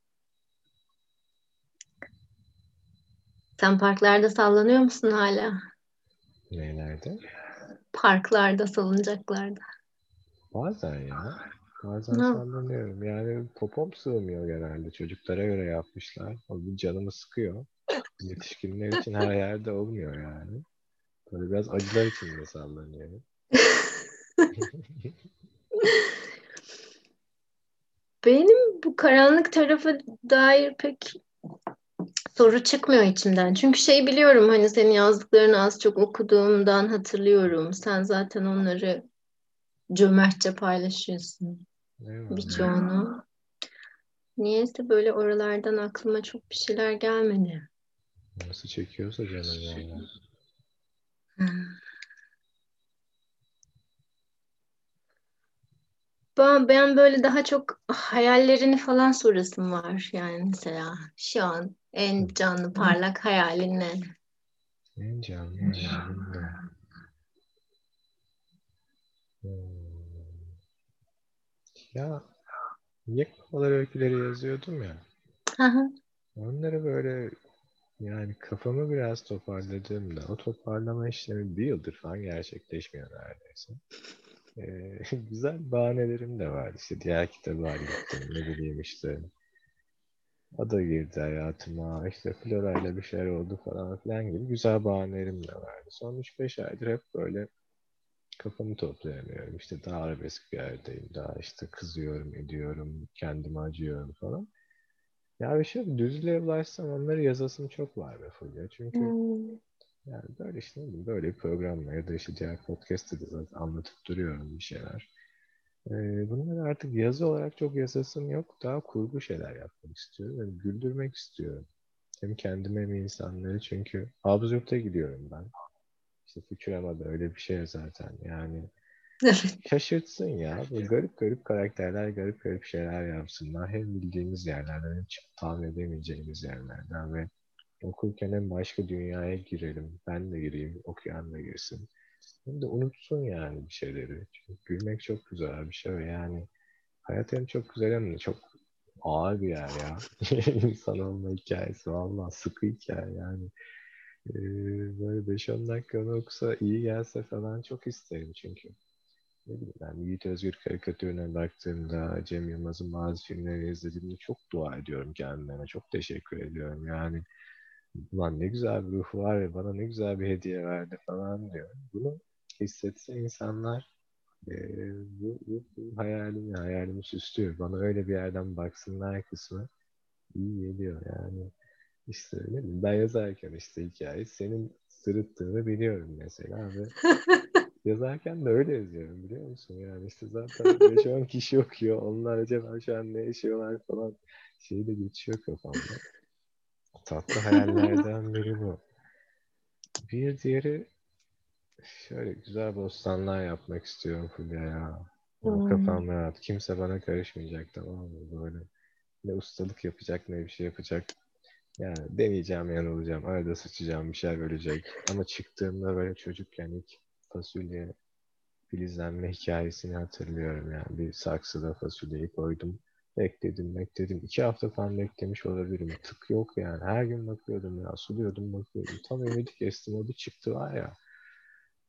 [SPEAKER 2] Sen parklarda sallanıyor musun hala?
[SPEAKER 1] Neylerde?
[SPEAKER 2] Parklarda, salıncaklarda.
[SPEAKER 1] Bazen ya. Bazen no. sallanıyorum. Yani popom sığmıyor genelde. Çocuklara göre yapmışlar. O bir canımı sıkıyor. Yetişkinler için her yerde olmuyor yani. Böyle biraz acılar için de sallanıyorum.
[SPEAKER 2] Benim bu karanlık tarafı dair pek soru çıkmıyor içimden. Çünkü şey biliyorum hani senin yazdıklarını az çok okuduğumdan hatırlıyorum. Sen zaten onları cömertçe paylaşıyorsun. Birçoğunu. Niyeyse böyle oralardan aklıma çok bir şeyler gelmedi.
[SPEAKER 1] Nasıl çekiyorsa canım yani.
[SPEAKER 2] Ben, ben böyle daha çok hayallerini falan sorasım var. Yani mesela şu an en canlı parlak hayalin ne?
[SPEAKER 1] En canlı hayalin ne? Hmm. Ya Yekmalar öyküleri yazıyordum ya.
[SPEAKER 2] Hı
[SPEAKER 1] Onları böyle yani kafamı biraz toparladığımda o toparlama işlemi bir yıldır falan gerçekleşmiyor neredeyse. Ee, güzel bahanelerim de var. İşte diğer kitabı hallettim. Ne bileyim işte o da girdi hayatıma. İşte Flora'yla bir şeyler oldu falan filan gibi güzel bahanelerim de vardı. Son 3-5 aydır hep böyle kafamı toplayamıyorum. İşte daha arabesk bir yerdeyim. Daha işte kızıyorum, ediyorum, kendime acıyorum falan. Ya bir şey düzlüğe ulaşsam onları yazasım çok var be Fulya. Çünkü
[SPEAKER 2] Hmm.
[SPEAKER 1] yani böyle işte böyle bir programla ya da işte diğer podcast'te de zaten anlatıp duruyorum bir şeyler. Ee, bunları artık yazı olarak çok yazasım yok. Daha kurgu şeyler yapmak istiyorum. Yani güldürmek istiyorum. Hem kendime hem insanları çünkü absürte gidiyorum ben. İşte Futurama'da öyle bir şey zaten. Yani. Şaşırtsın ya. Böyle garip garip karakterler garip garip şeyler yapsınlar. Hem bildiğimiz yerlerden hem tahmin edemeyeceğimiz yerlerden ve okurken hem başka dünyaya girelim. Ben de gireyim, okuyan da girsin. Hem de unutsun yani bir şeyleri. Çünkü gülmek çok güzel bir şey ve yani hayat hem çok güzel hem de çok ağır bir yer ya. İnsan olma hikayesi valla sıkı hikaye yani. Ee, böyle 5-10 dakika onu okusa iyi gelse falan çok isterim çünkü. Ne bileyim ben Yiğit Özgür karikatürüne baktığımda Cem Yılmaz'ın bazı filmlerini izlediğimde çok dua ediyorum kendime. Çok teşekkür ediyorum. Yani ulan ne güzel bir ruhu var ya bana ne güzel bir hediye verdi falan diyor. Bunu hissetse insanlar e, bu, bu, bu hayalimi, hayalimi süslüyor. Bana öyle bir yerden baksınlar kısmı iyi geliyor yani. İşte ne bileyim ben yazarken işte hikaye senin sırıttığını biliyorum mesela ve yazarken de öyle yazıyorum biliyor musun? Yani işte zaten 5-10 kişi okuyor. Onlar acaba şu an ne yaşıyorlar falan şey de geçiyor kafamda. Tatlı hayallerden biri bu. Bir diğeri şöyle güzel bostanlar yapmak istiyorum Fulya ya.
[SPEAKER 2] Hmm.
[SPEAKER 1] Kafam rahat. Kimse bana karışmayacak tamam mı? Böyle ne ustalık yapacak ne bir şey yapacak. Yani deneyeceğim yanılacağım. Arada sıçacağım bir şey ölecek. Ama çıktığımda böyle çocukken ilk fasulye filizlenme hikayesini hatırlıyorum yani. Bir saksıda fasulyeyi koydum. Bekledim bekledim. İki hafta falan beklemiş olabilirim. Tık yok yani. Her gün bakıyordum ya. Suluyordum bakıyordum. Tam ümidi kestim. O bir çıktı var ya.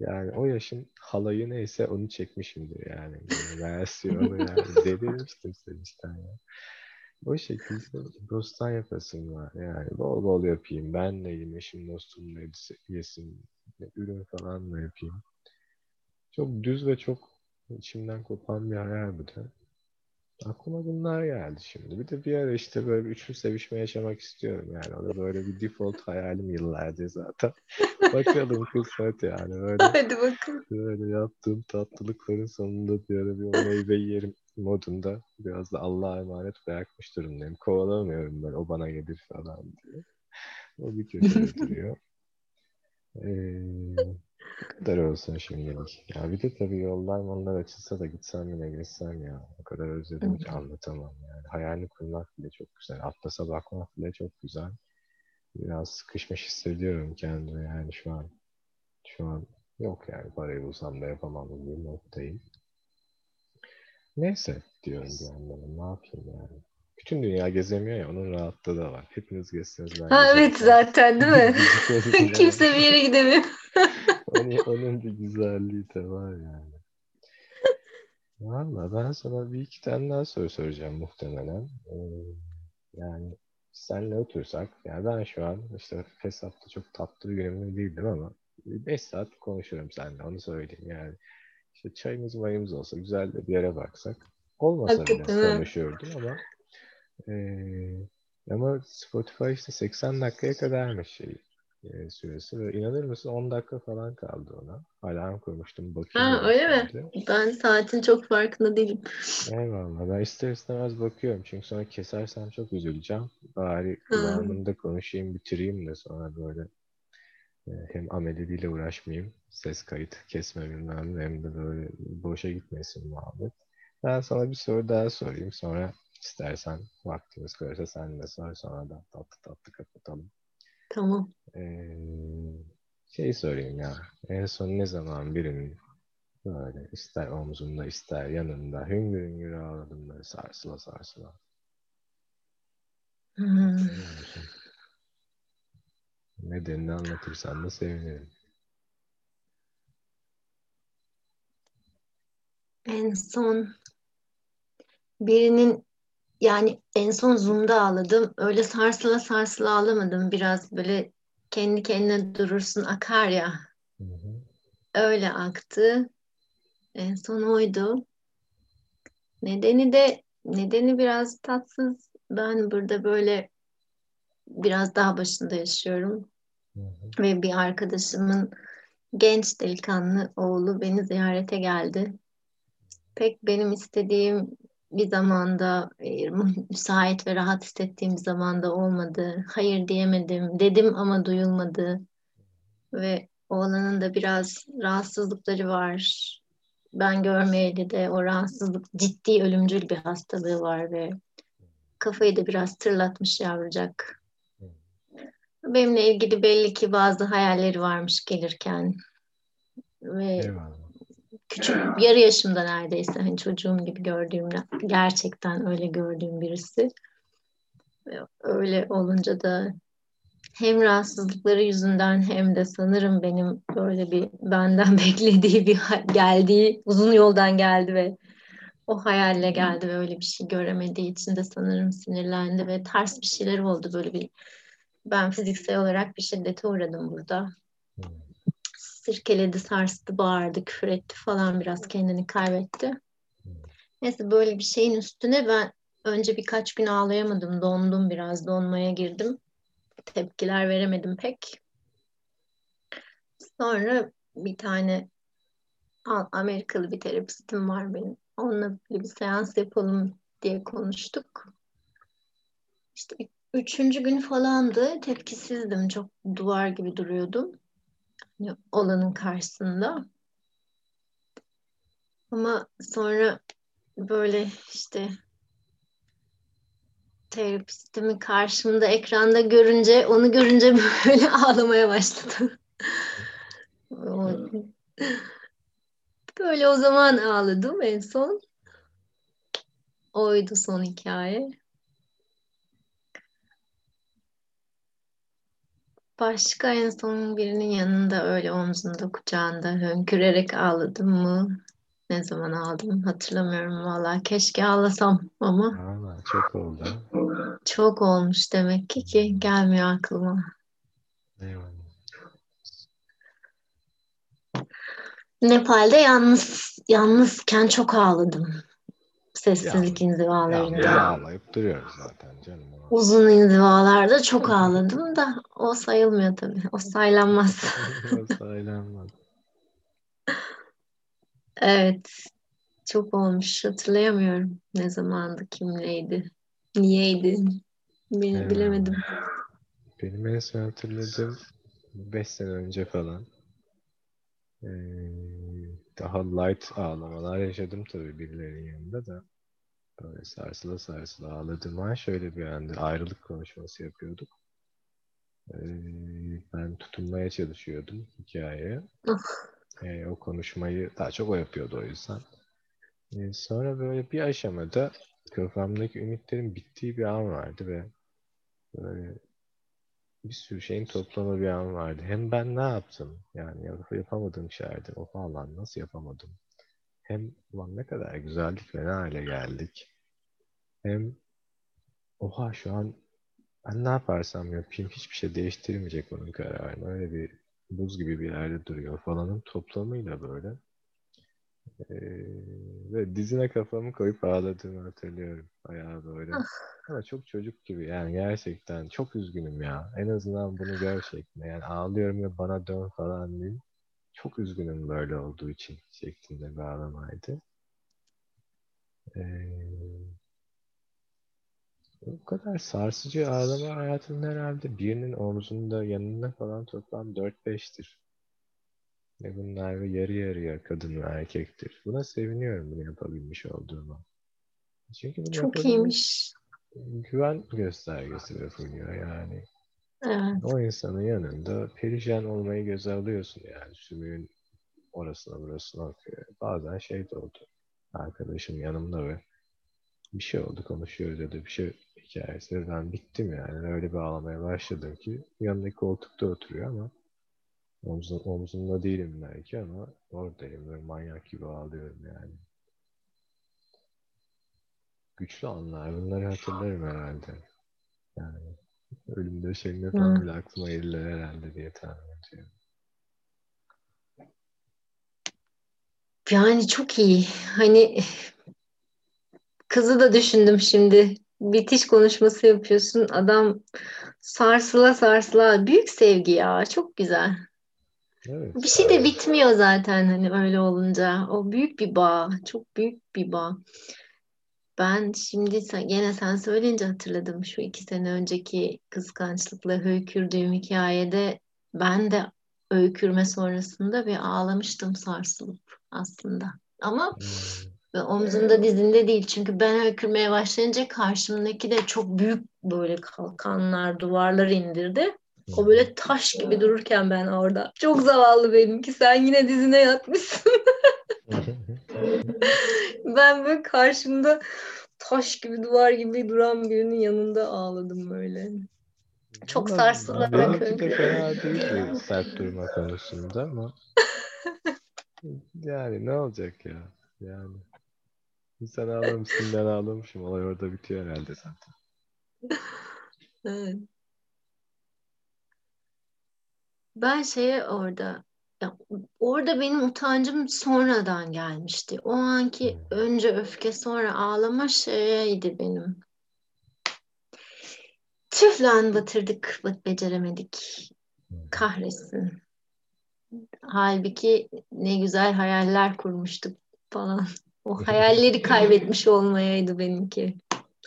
[SPEAKER 1] Yani o yaşın halayı neyse onu çekmişimdir yani. versiyonu yani. Delirmiştim sevinçten ya. O şekilde dosttan yapasım var. Yani bol bol yapayım. Ben de yiyeyim. Eşim dostum da yesin. Ürün falan da yapayım. Çok düz ve çok içimden kopan bir hayal bu da. Aklıma bunlar geldi şimdi. Bir de bir ara işte böyle bir üçlü sevişme yaşamak istiyorum yani. O da böyle bir default hayalim yıllardır zaten. Bakalım kısmet yani. Böyle,
[SPEAKER 2] Hadi bakalım.
[SPEAKER 1] böyle yaptığım tatlılıkların sonunda bir ara bir o meyveyi yerim modunda biraz da Allah'a emanet bırakmış durumdayım. Kovalamıyorum ben o bana gelir falan diye. O bir köşede duruyor. Ee, kadar olsun şimdilik. Ya bir de tabii yollar onlar açılsa da gitsem yine geçsem ya. O kadar özledim ki anlatamam yani. Hayalini kurmak bile çok güzel. Atlasa bakmak bile çok güzel. Biraz sıkışmış hissediyorum kendimi yani şu an. Şu an yok yani parayı bulsam da yapamam bir noktayım. Neyse diyorum bir yandan. Ne yapayım yani. Bütün dünya gezemiyor ya onun rahatlığı da var. Hepiniz gezseniz ben
[SPEAKER 2] Ha evet
[SPEAKER 1] gezemem.
[SPEAKER 2] zaten değil mi? Kimse bir yere gidemiyor.
[SPEAKER 1] Onun, onun bir güzelliği de var yani. Valla ben sana bir iki tane daha soru soracağım muhtemelen. Ee, yani senle otursak, yani ben şu an işte hesapta çok tatlı bir günümde değildim ama 5 saat konuşurum seninle onu söyleyeyim yani. İşte çayımız mayımız olsa güzel de bir yere baksak. Olmasa bile
[SPEAKER 2] Hakikaten ha.
[SPEAKER 1] konuşurdum ama eee, ama Spotify işte 80 dakikaya kadarmış şey e, süresi ve inanır mısın 10 dakika falan kaldı ona. Alarm kurmuştum bakayım
[SPEAKER 2] Ha öyle mi?
[SPEAKER 1] şimdi.
[SPEAKER 2] Ben saatin çok farkında değilim.
[SPEAKER 1] Eyvallah. Ben ister istemez bakıyorum. Çünkü sonra kesersem çok üzüleceğim. Bari kıvamında konuşayım, bitireyim de sonra böyle e, hem ameliliyle uğraşmayayım. Ses kayıt kesme bilmem hem de böyle boşa gitmesin muhabbet. Ben sana bir soru daha sorayım. Sonra istersen vaktimiz kalırsa sen de sor. Sonra da tatlı tatlı kapatalım.
[SPEAKER 2] Tamam.
[SPEAKER 1] Ee, şey sorayım ya. En son ne zaman birinin böyle ister omzunda ister yanında hüngür hüngür ağladım böyle sarsıla sarsıla.
[SPEAKER 2] Hmm.
[SPEAKER 1] Nedenini anlatırsan da sevinirim.
[SPEAKER 2] En son birinin yani en son Zoom'da ağladım. Öyle sarsıla sarsıla ağlamadım. Biraz böyle kendi kendine durursun akar ya.
[SPEAKER 1] Hı hı.
[SPEAKER 2] Öyle aktı. En son oydu. Nedeni de nedeni biraz tatsız ben burada böyle biraz daha başında yaşıyorum. Hı hı. Ve bir arkadaşımın genç delikanlı oğlu beni ziyarete geldi. Pek benim istediğim bir zamanda e, müsait ve rahat hissettiğim zamanda olmadı. Hayır diyemedim. Dedim ama duyulmadı. Ve oğlanın da biraz rahatsızlıkları var. Ben görmeyeli de o rahatsızlık ciddi ölümcül bir hastalığı var ve kafayı da biraz tırlatmış yavrucak. Benimle ilgili belli ki bazı hayalleri varmış gelirken. Ve Eyvallah. Küçük yarı yaşımda neredeyse hani çocuğum gibi gördüğüm gerçekten öyle gördüğüm birisi. Öyle olunca da hem rahatsızlıkları yüzünden hem de sanırım benim böyle bir benden beklediği bir geldiği uzun yoldan geldi ve o hayalle geldi ve öyle bir şey göremediği için de sanırım sinirlendi ve ters bir şeyler oldu böyle bir ben fiziksel olarak bir şiddete uğradım burada. Hmm. Sirkeledi, sarstı, bağırdı, küfür etti falan biraz kendini kaybetti. Neyse böyle bir şeyin üstüne ben önce birkaç gün ağlayamadım, dondum biraz, donmaya girdim. Tepkiler veremedim pek. Sonra bir tane Amerikalı bir terapistim var benim. Onunla bir seans yapalım diye konuştuk. İşte üçüncü gün falandı. Tepkisizdim. Çok duvar gibi duruyordum. Olanın karşısında. Ama sonra böyle işte terapistimi karşımda ekranda görünce onu görünce böyle ağlamaya başladım. böyle o zaman ağladım en son. Oydu son hikaye. Başka en son birinin yanında öyle omzunda kucağında hönkürerek ağladım mı? Ne zaman aldım hatırlamıyorum valla. Keşke ağlasam ama.
[SPEAKER 1] Valla çok oldu.
[SPEAKER 2] Çok olmuş demek ki ki gelmiyor aklıma. Eyvallah. Nepal'de yalnız yalnızken çok ağladım. Sessizlik ya, inzivalarında.
[SPEAKER 1] Ya, ağlayıp duruyoruz zaten canım.
[SPEAKER 2] Uzun inzivalarda çok ağladım da o sayılmıyor tabii. O saylanmaz.
[SPEAKER 1] o saylanmaz.
[SPEAKER 2] Evet. Çok olmuş. Hatırlayamıyorum. Ne zamandı, kimleydi, niyeydi. Beni evet. bilemedim.
[SPEAKER 1] Benim en son hatırladığım 5 sene önce falan. Ee, daha light ağlamalar yaşadım tabii birilerinin yanında da. Böyle sarsıla sarsıla ağladığım an şöyle bir anda ayrılık konuşması yapıyorduk. Ee, ben tutunmaya çalışıyordum hikayeye. ee, o konuşmayı daha çok o yapıyordu o yüzden. Ee, sonra böyle bir aşamada kafamdaki ümitlerin bittiği bir an vardı ve böyle bir sürü şeyin toplamı bir an vardı. Hem ben ne yaptım? Yani yapamadığım şeylerdi. O falan nasıl yapamadım? Hem ulan ne kadar güzeldik ve ne hale geldik. Hem oha şu an ben ne yaparsam yapayım hiçbir şey değiştirmeyecek onun kararını. Öyle bir buz gibi bir yerde duruyor falanın toplamıyla böyle. Ee, ve dizine kafamı koyup ağladığımı hatırlıyorum. Bayağı böyle. Ah. Ama çok çocuk gibi yani gerçekten çok üzgünüm ya. En azından bunu gör şeklinde. Yani ağlıyorum ve bana dön falan değil. Çok üzgünüm böyle olduğu için şeklinde bir ağlamaydı. Ee, o kadar sarsıcı ağlama hayatımda herhalde birinin omzunda yanında falan toplam 4-5'tir. Ve bunlar ve yarı yarıya kadın ve erkektir. Buna seviniyorum bunu yapabilmiş olduğuma.
[SPEAKER 2] Çünkü bunu Çok iyiymiş.
[SPEAKER 1] Güven göstergesi ve yani. Evet. O insanın yanında perişan olmayı göze alıyorsun yani. Sümüğün orasına burasına akıyor. Bazen şey de oldu. Arkadaşım yanımda ve bir şey oldu konuşuyoruz ya da bir şey hikayesi. Ben bittim yani. Öyle bir ağlamaya başladım ki yanındaki koltukta oturuyor ama omzun, omzumda değilim belki ama oradayım. Böyle manyak gibi ağlıyorum yani. Güçlü anlar. Bunları hatırlarım herhalde. Yani ölümde şeyinde falan bile aklıma gelirler herhalde diye tahmin ediyorum.
[SPEAKER 2] Yani çok iyi. Hani kızı da düşündüm şimdi. bitiş konuşması yapıyorsun. Adam sarsıla sarsıla. Büyük sevgi ya. Çok güzel. Evet. Bir şey de bitmiyor zaten hani öyle olunca. O büyük bir bağ. Çok büyük bir bağ. Ben şimdi sen, gene sen söyleyince hatırladım şu iki sene önceki kıskançlıkla höykürdüğüm hikayede ben de öykürme sonrasında bir ağlamıştım sarsılıp aslında. Ama hmm. omzunda dizinde değil. Çünkü ben öykürmeye başlayınca karşımdaki de çok büyük böyle kalkanlar, duvarlar indirdi. O böyle taş gibi dururken ben orada. Çok zavallı benimki. Sen yine dizine yatmışsın. ben böyle karşımda taş gibi duvar gibi duran birinin yanında ağladım böyle. Çok sarsılarak.
[SPEAKER 1] Benimki de fena değildi sert durma konusunda ama yani ne olacak ya? Yani sen ağlamışsın ben ağlamışım. Olay orada bitiyor herhalde zaten.
[SPEAKER 2] evet. Ben şeye orada ya, orada benim utancım sonradan gelmişti. O anki hmm. önce öfke sonra ağlama şeydi benim. Tüh lan batırdık, beceremedik. Hmm. Kahretsin. Halbuki ne güzel hayaller kurmuştuk falan. O hayalleri kaybetmiş olmayaydı benimki.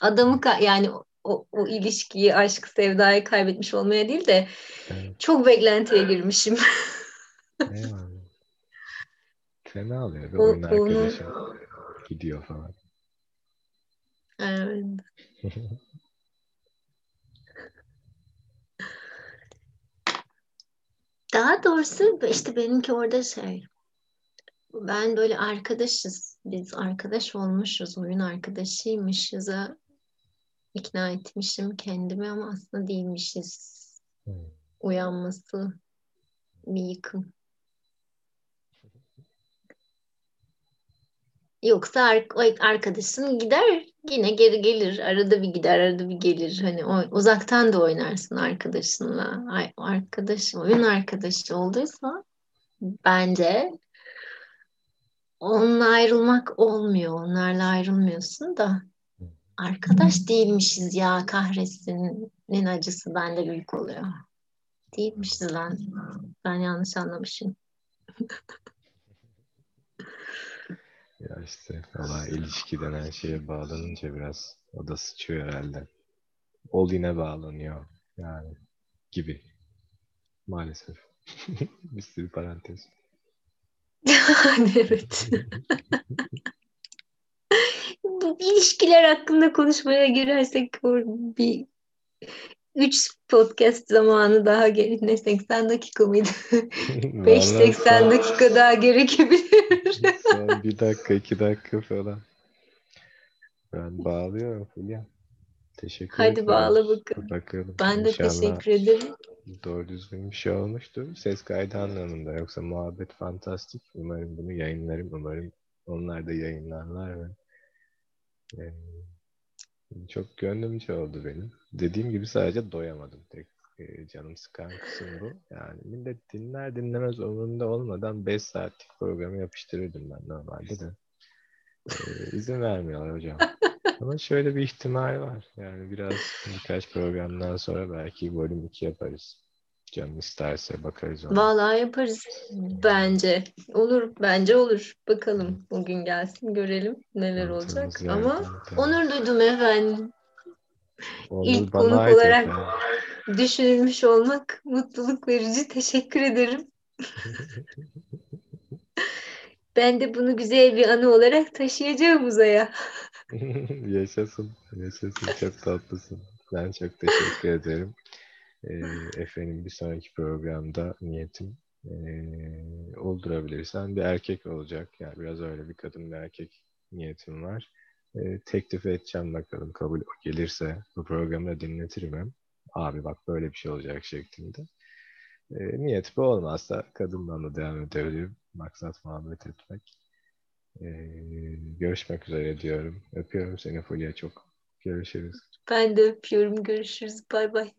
[SPEAKER 2] Adamı yani o, o ilişkiyi, aşk, sevdayı kaybetmiş olmaya değil de çok beklentiye girmişim.
[SPEAKER 1] Eyvallah. Fena oluyor. Bir oyun arkadaşım gidiyor falan.
[SPEAKER 2] Evet. Daha doğrusu işte benimki orada şey ben böyle arkadaşız biz arkadaş olmuşuz oyun arkadaşıymışız'a ikna etmişim kendimi ama aslında değilmişiz. Hmm. Uyanması bir yıkım. Yoksa arkadaşın gider yine geri gelir. Arada bir gider, arada bir gelir. Hani o, uzaktan da oynarsın arkadaşınla. Ay, arkadaş, oyun arkadaşı olduysa bence onunla ayrılmak olmuyor. Onlarla ayrılmıyorsun da arkadaş değilmişiz ya kahretsin'in acısı bende büyük oluyor. Değilmişiz lan. Ben yanlış anlamışım.
[SPEAKER 1] ya işte valla ilişki denen şeye bağlanınca biraz o da sıçıyor herhalde. Ol yine bağlanıyor yani gibi. Maalesef. Bir sürü parantez.
[SPEAKER 2] evet. Bu ilişkiler hakkında konuşmaya girersek bir üç podcast zamanı daha gelir. Ne 80 dakika mıydı? 5-80 dakika daha gerekebilir.
[SPEAKER 1] son bir dakika, iki dakika falan. Ben bağlıyorum Fulya. Teşekkür
[SPEAKER 2] ederim. Hadi bağla bakalım. bakalım. Ben de İnşallah teşekkür ederim.
[SPEAKER 1] Doğru düzgün bir şey olmuştur. Ses kaydı anlamında. Yoksa muhabbet fantastik. Umarım bunu yayınlarım. Umarım onlar da yayınlarlar ve yani çok gönlümce oldu benim. Dediğim gibi sadece doyamadım. Tek e, canım sıkan kısım bu. Yani millet dinler dinlemez umurunda olmadan 5 saatlik programı yapıştırırdım ben normalde de. E, izin vermiyorlar hocam. Ama şöyle bir ihtimal var. Yani biraz birkaç programdan sonra belki bölüm 2 yaparız. Canım isterse bakarız
[SPEAKER 2] ona. Vallahi yaparız bence. Olur bence olur. Bakalım bugün gelsin görelim neler olacak. Ama onur duydum efendim. Onur İlk konuk olarak efendim. düşünülmüş olmak mutluluk verici. Teşekkür ederim. ben de bunu güzel bir anı olarak taşıyacağım uzaya.
[SPEAKER 1] yaşasın. Yaşasın. Çok tatlısın. Ben çok teşekkür ederim. E, efendim bir sonraki programda niyetim e, oldurabilirsen bir erkek olacak. Yani biraz öyle bir kadın bir erkek niyetim var. E, teklif edeceğim bakalım kabul gelirse bu programda dinletirim hem. Abi bak böyle bir şey olacak şeklinde. E, niyet bu olmazsa kadından da devam edebilirim. Maksat muhabbet etmek. E, görüşmek üzere diyorum. Öpüyorum seni Fulya çok. Görüşürüz.
[SPEAKER 2] Ben de öpüyorum. Görüşürüz. Bay bay.